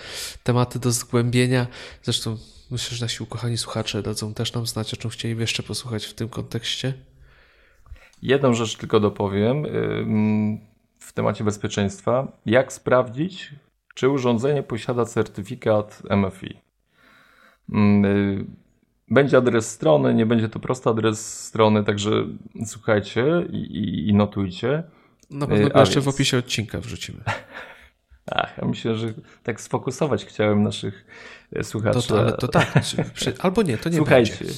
tematy do zgłębienia. Zresztą myślę, że nasi ukochani słuchacze dadzą też nam znać, o czym chcieliby jeszcze posłuchać w tym kontekście. Jedną rzecz tylko dopowiem w temacie bezpieczeństwa. Jak sprawdzić, czy urządzenie posiada certyfikat MFI? Y, będzie adres strony, nie będzie to prosty adres strony, także słuchajcie i, i notujcie. Na pewno go jeszcze więc... w opisie odcinka wrzucimy. Ach, ja myślę, że tak sfokusować chciałem naszych e, słuchaczy. To, ale to tak, albo nie, to nie Słuchajcie, będzie.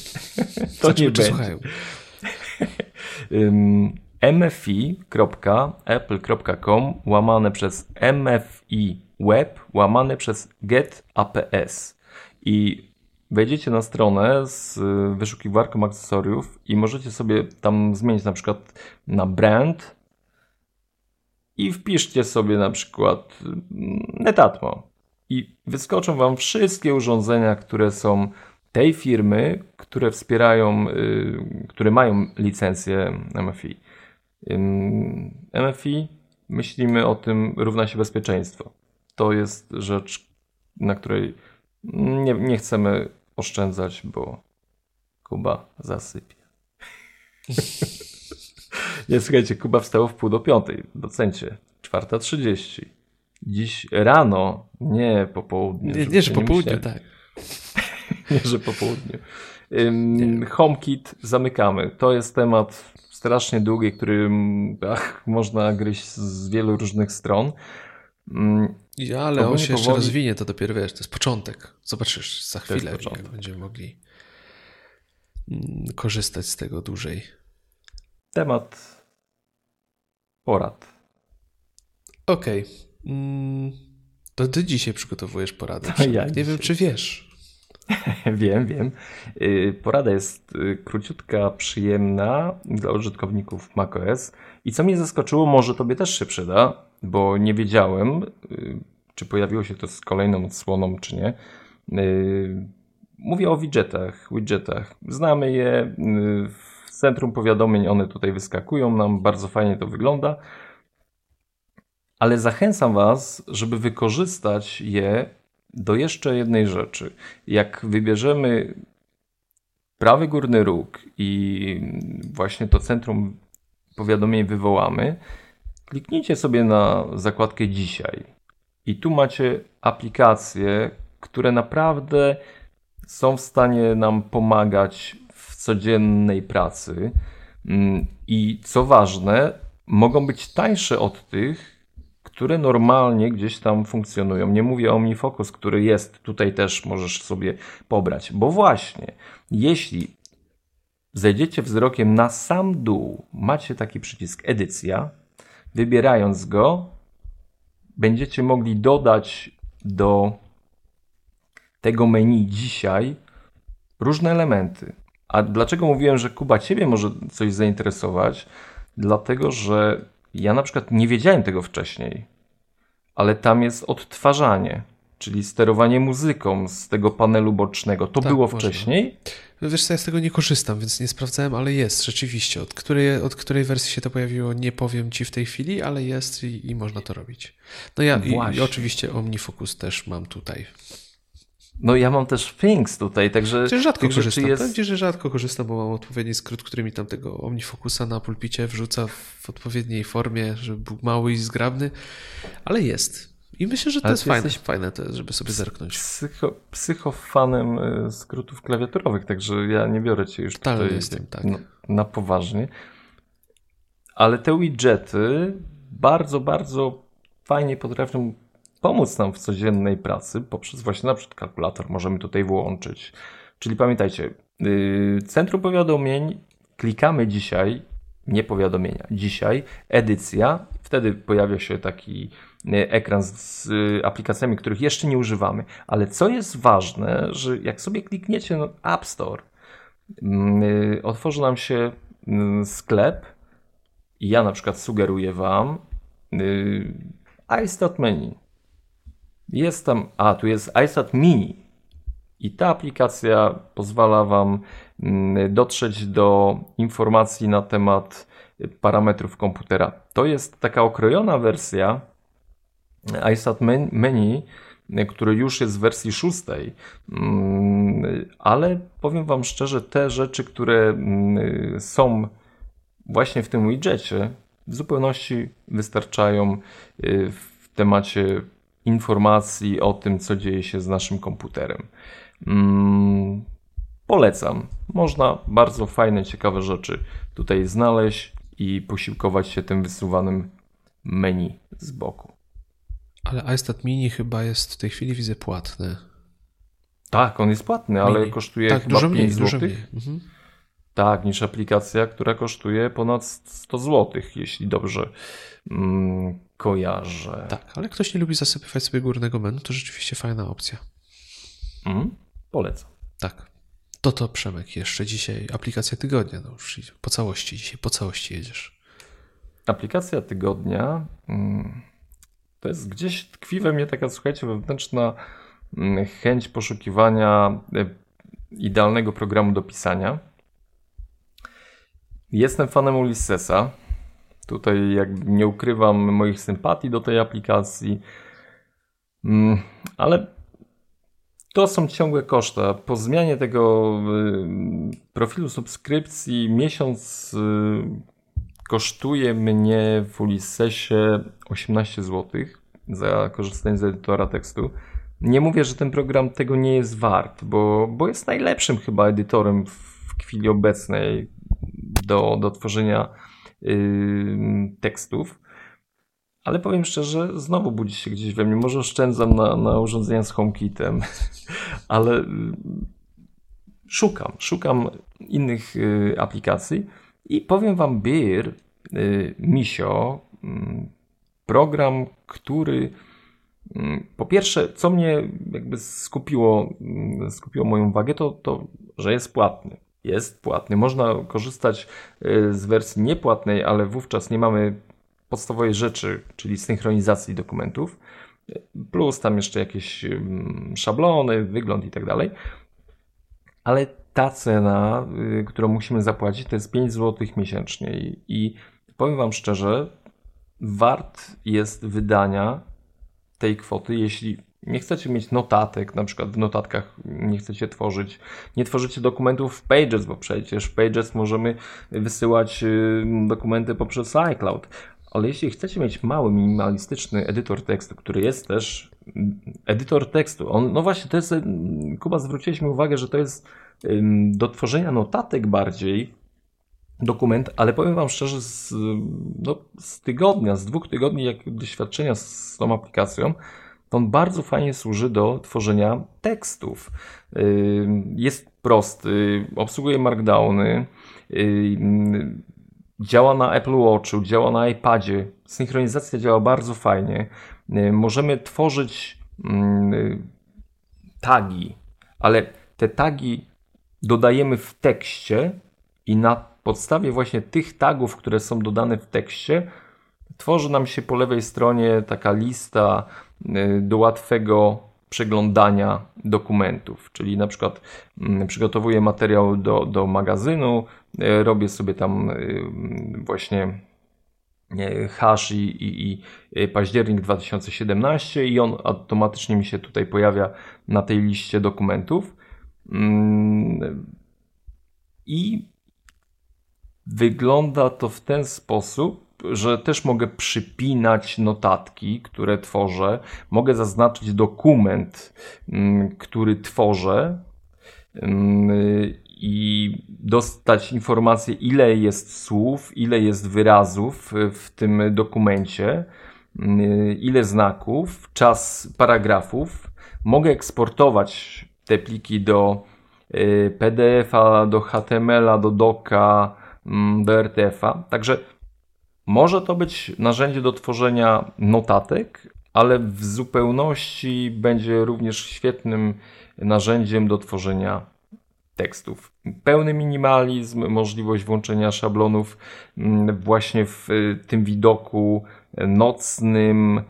to nie będzie. słuchają. mfi.apple.com łamane przez mfi web łamane przez get aps i wejdziecie na stronę z wyszukiwarką akcesoriów i możecie sobie tam zmienić na przykład na brand i wpiszcie sobie na przykład Netatmo i wyskoczą Wam wszystkie urządzenia, które są tej firmy, które wspierają, y, które mają licencję MFI. MFI, myślimy o tym, równa się bezpieczeństwo. To jest rzecz, na której nie, nie chcemy oszczędzać, bo Kuba zasypie. nie, słuchajcie, Kuba wstał w pół do piątej. Docencie, czwarta trzydzieści. Dziś rano, nie po południu. Nie, nie że po południu, tak. nie, że po południu. Um, HomeKit zamykamy. To jest temat strasznie długi, który ach, można gryźć z wielu różnych stron. Um, ja, ale on się powoli... jeszcze rozwinie, to dopiero wiesz, to jest początek. Zobaczysz za chwilę, jak będziemy mogli mm, korzystać z tego dłużej. Temat porad. Okej. Okay. Mm, to ty dzisiaj przygotowujesz poradę. Ja Nie dzisiaj. wiem, czy wiesz. wiem, wiem. Y, porada jest y, króciutka, przyjemna dla użytkowników macOS. I co mnie zaskoczyło, może tobie też się przyda, bo nie wiedziałem, y, czy pojawiło się to z kolejną odsłoną, czy nie. Mówię o widgetach, widgetach. Znamy je w centrum powiadomień, one tutaj wyskakują nam, bardzo fajnie to wygląda. Ale zachęcam Was, żeby wykorzystać je do jeszcze jednej rzeczy. Jak wybierzemy prawy górny róg i właśnie to centrum powiadomień wywołamy, kliknijcie sobie na zakładkę dzisiaj. I tu macie aplikacje, które naprawdę są w stanie nam pomagać w codziennej pracy. Mm, I co ważne, mogą być tańsze od tych, które normalnie gdzieś tam funkcjonują. Nie mówię o OmniFocus, który jest tutaj też możesz sobie pobrać, bo właśnie jeśli zejdziecie wzrokiem na sam dół, macie taki przycisk edycja, wybierając go, będziecie mogli dodać do tego menu dzisiaj różne elementy. A dlaczego mówiłem, że Kuba Ciebie może coś zainteresować? Dlatego, że ja na przykład nie wiedziałem tego wcześniej, ale tam jest odtwarzanie, czyli sterowanie muzyką z tego panelu bocznego. To tak, było można. wcześniej? Wiesz co, ja z tego nie korzystam, więc nie sprawdzałem, ale jest rzeczywiście. Od której, od której wersji się to pojawiło, nie powiem Ci w tej chwili, ale jest i, i można to robić. No ja i, i oczywiście OmniFocus też mam tutaj. No ja mam też Things tutaj, także... Przecież rzadko korzystam, jest... że rzadko korzystam, bo mam odpowiedni skrót, który mi tam tego OmniFocusa na pulpicie wrzuca w odpowiedniej formie, żeby był mały i zgrabny, ale jest. I myślę, że to jest fajne, fajne to jest, żeby sobie zerknąć. Psycho, psychofanem y, skrótów klawiaturowych, także ja nie biorę cię już Totalnie tutaj jestem, tak. na, na poważnie. Ale te widgety bardzo, bardzo fajnie potrafią pomóc nam w codziennej pracy poprzez właśnie na przykład kalkulator możemy tutaj włączyć. Czyli pamiętajcie, yy, centrum powiadomień, klikamy dzisiaj, nie powiadomienia, dzisiaj, edycja, wtedy pojawia się taki yy, ekran z aplikacjami, których jeszcze nie używamy. Ale co jest ważne, że jak sobie klikniecie na App Store, mm, otworzy nam się mm, sklep i ja na przykład sugeruję Wam iStat Menu. Jest tam, a tu jest iStat Mini. I ta aplikacja pozwala Wam dotrzeć do informacji na temat parametrów komputera. To jest taka okrojona wersja iStat Menu, który już jest w wersji szóstej, mm, ale powiem Wam szczerze, te rzeczy, które mm, są właśnie w tym widgetie, w zupełności wystarczają y, w temacie informacji o tym, co dzieje się z naszym komputerem. Mm, polecam. Można bardzo fajne, ciekawe rzeczy tutaj znaleźć i posiłkować się tym wysuwanym menu z boku. Ale iStat Mini chyba jest w tej chwili, widzę, płatny. Tak, on jest płatny, Mini. ale kosztuje tak, chyba dużo 5 mniej, zł. Mhm. Tak, niż aplikacja, która kosztuje ponad 100 zł, jeśli dobrze mm, kojarzę. Tak, ale ktoś nie lubi zasypywać sobie górnego menu, to rzeczywiście fajna opcja. Mm, polecam. Tak. To to Przemek jeszcze dzisiaj aplikacja tygodnia. No już po całości, dzisiaj po całości jedziesz. Aplikacja tygodnia mm, to jest gdzieś tkwi we mnie taka, słuchajcie, wewnętrzna mm, chęć poszukiwania e, idealnego programu do pisania. Jestem fanem Ulyssesa. Tutaj jak nie ukrywam moich sympatii do tej aplikacji, mm, ale to są ciągłe koszta. Po zmianie tego y, profilu subskrypcji miesiąc y, kosztuje mnie w Ulyssesie 18 zł za korzystanie z edytora tekstu. Nie mówię, że ten program tego nie jest wart, bo, bo jest najlepszym chyba edytorem w chwili obecnej do, do tworzenia tekstów. Ale powiem szczerze, znowu budzi się gdzieś we mnie. Może oszczędzam na, na urządzenia z HomeKitem, ale y, szukam, szukam innych y, aplikacji i powiem Wam, Beer, y, Misio, program, który po pierwsze, co mnie jakby skupiło, skupiło moją uwagę, to, to że jest płatny. Jest płatny. Można korzystać z wersji niepłatnej, ale wówczas nie mamy podstawowej rzeczy, czyli synchronizacji dokumentów, plus tam jeszcze jakieś szablony, wygląd i tak dalej. Ale ta cena, y, którą musimy zapłacić, to jest 5 zł miesięcznie. I powiem Wam szczerze, wart jest wydania tej kwoty, jeśli nie chcecie mieć notatek, na przykład w notatkach nie chcecie tworzyć, nie tworzycie dokumentów w Pages, bo przecież w Pages możemy wysyłać y, dokumenty poprzez iCloud, ale jeśli chcecie mieć mały, minimalistyczny edytor tekstu, który jest też edytor tekstu, on, no właśnie, to jest, Kuba, zwróciłeś mi uwagę, że to jest do tworzenia notatek bardziej dokument, ale powiem Wam szczerze, z, no, z tygodnia, z dwóch tygodni jak doświadczenia z tą aplikacją, on bardzo fajnie służy do tworzenia tekstów. Jest prosty, obsługuje markdowny, Działa na Apple Watchu, działa na iPadzie. Synchronizacja działa bardzo fajnie. Możemy tworzyć tagi, ale te tagi dodajemy w tekście i na podstawie właśnie tych tagów, które są dodane w tekście, tworzy nam się po lewej stronie taka lista do łatwego przeglądania dokumentów, czyli na przykład mm, przygotowuję materiał do, do magazynu, e, robię sobie tam e, właśnie hash i, i, i październik 2017 i on automatycznie mi się tutaj pojawia na tej liście dokumentów. Mm, I wygląda to w ten sposób, że też mogę przypinać notatki, które tworzę. Mogę zaznaczyć dokument, mm, który tworzę mm, i dostać informację, ile jest słów, ile jest wyrazów w tym dokumencie, mm, ile znaków, czas paragrafów. Mogę eksportować te pliki do y, PDF-a, do HTML-a, do doka, do RTF-a. Także może to być narzędzie do tworzenia notatek, ale w zupełności będzie również świetnym narzędziem do tworzenia tekstów. Pełny minimalizm, możliwość włączenia szablonów mm, właśnie w y, tym widoku nocnym.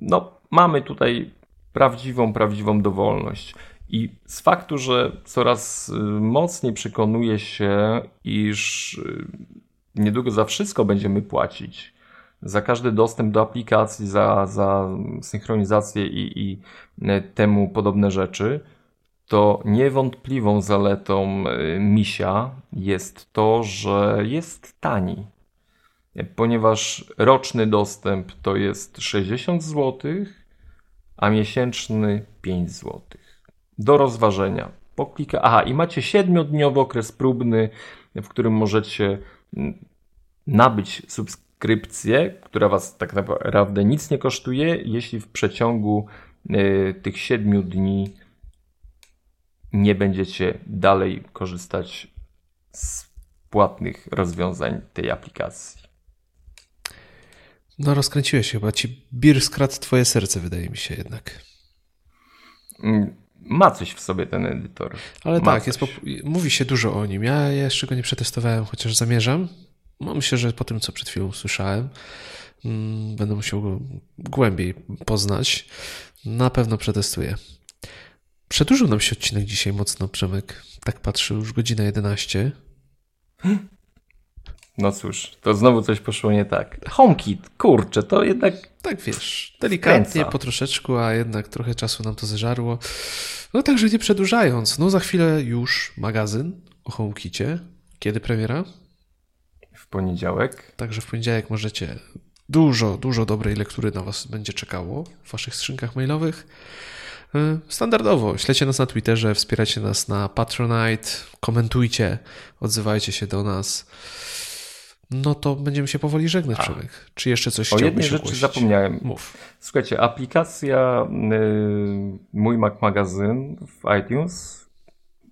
No, mamy tutaj prawdziwą, prawdziwą dowolność. I z faktu, że coraz y, mocniej przekonuje się, iż y, niedługo za wszystko będziemy płacić, za każdy dostęp do aplikacji, za, za synchronizację i, i temu podobne rzeczy, to niewątpliwą zaletą y, Misia jest to, że jest tani. Ponieważ roczny dostęp to jest 60 zł, a miesięczny 5 zł. Do rozważenia. Poklika. Aha, i macie 7-dniowy okres próbny, w którym możecie nabyć subskrypcję, która Was tak naprawdę nic nie kosztuje, jeśli w przeciągu y, tych 7 dni nie będziecie dalej korzystać z płatnych rozwiązań tej aplikacji. No, rozkręciłeś się chyba. Ci bir skradł twoje serce, wydaje mi się jednak. Ma coś w sobie ten edytor. Ale Ma tak, mówi się dużo o nim. Ja jeszcze go nie przetestowałem, chociaż zamierzam. No, myślę, że po tym, co przed chwilą słyszałem, mm, będę musiał go głębiej poznać. Na pewno przetestuję. Przedłużył nam się odcinek dzisiaj mocno, Przemek. Tak patrzę, już godzina 11. No cóż, to znowu coś poszło nie tak. HomeKit, kurczę, to jednak... Tak wiesz, delikatnie, kręca. po troszeczku, a jednak trochę czasu nam to zeżarło. No także nie przedłużając, no za chwilę już magazyn o HomeKicie. Kiedy premiera? W poniedziałek. Także w poniedziałek możecie dużo, dużo dobrej lektury na Was będzie czekało w Waszych skrzynkach mailowych. E, standardowo. Śledźcie nas na Twitterze, wspierajcie nas na Patronite, komentujcie, odzywajcie się do nas. No to będziemy się powoli żegnać, Przemek. Czy jeszcze coś O jednej rzeczy ogłosić? zapomniałem. Mów. Słuchajcie, aplikacja y, Mój Mac Magazyn w iTunes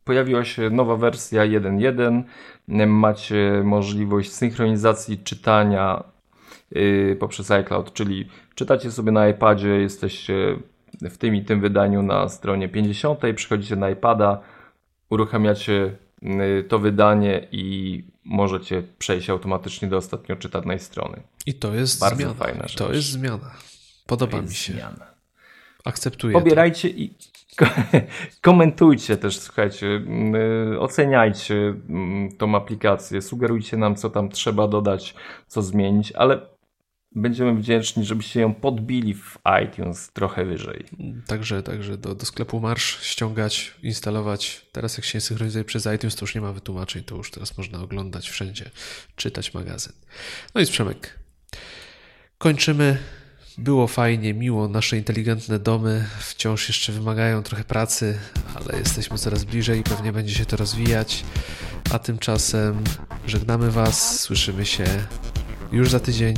pojawiła się nowa wersja 1.1. Macie możliwość synchronizacji czytania y, poprzez iCloud, czyli czytacie sobie na iPadzie, jesteście w tym i tym wydaniu na stronie 50, przychodzicie na iPada, uruchamiacie to wydanie i możecie przejść automatycznie do ostatnio czytanej strony. I to jest Bardzo zmiana. fajna rzecz. To jest zmiana. Podoba mi się. Zmiana. Akceptuję. Pobierajcie to. i komentujcie też, słuchajcie, y, oceniajcie mm, tą aplikację, sugerujcie nam, co tam trzeba dodać, co zmienić, ale będziemy wdzięczni, żebyście ją podbili w iTunes trochę wyżej. Także, także do, do sklepu marsz ściągać, instalować. Teraz jak się synchronizuje przez iTunes, to już nie ma wytłumaczeń, to już teraz można oglądać wszędzie, czytać magazyn. No i Przemek. Kończymy. Było fajnie, miło. Nasze inteligentne domy wciąż jeszcze wymagają trochę pracy, ale jesteśmy coraz bliżej i pewnie będzie się to rozwijać. A tymczasem żegnamy Was, słyszymy się już za tydzień.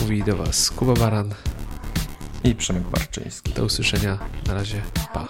Mówi do Was Kuba Baran i Przemek Barczyński. Do usłyszenia. Na razie. Pa.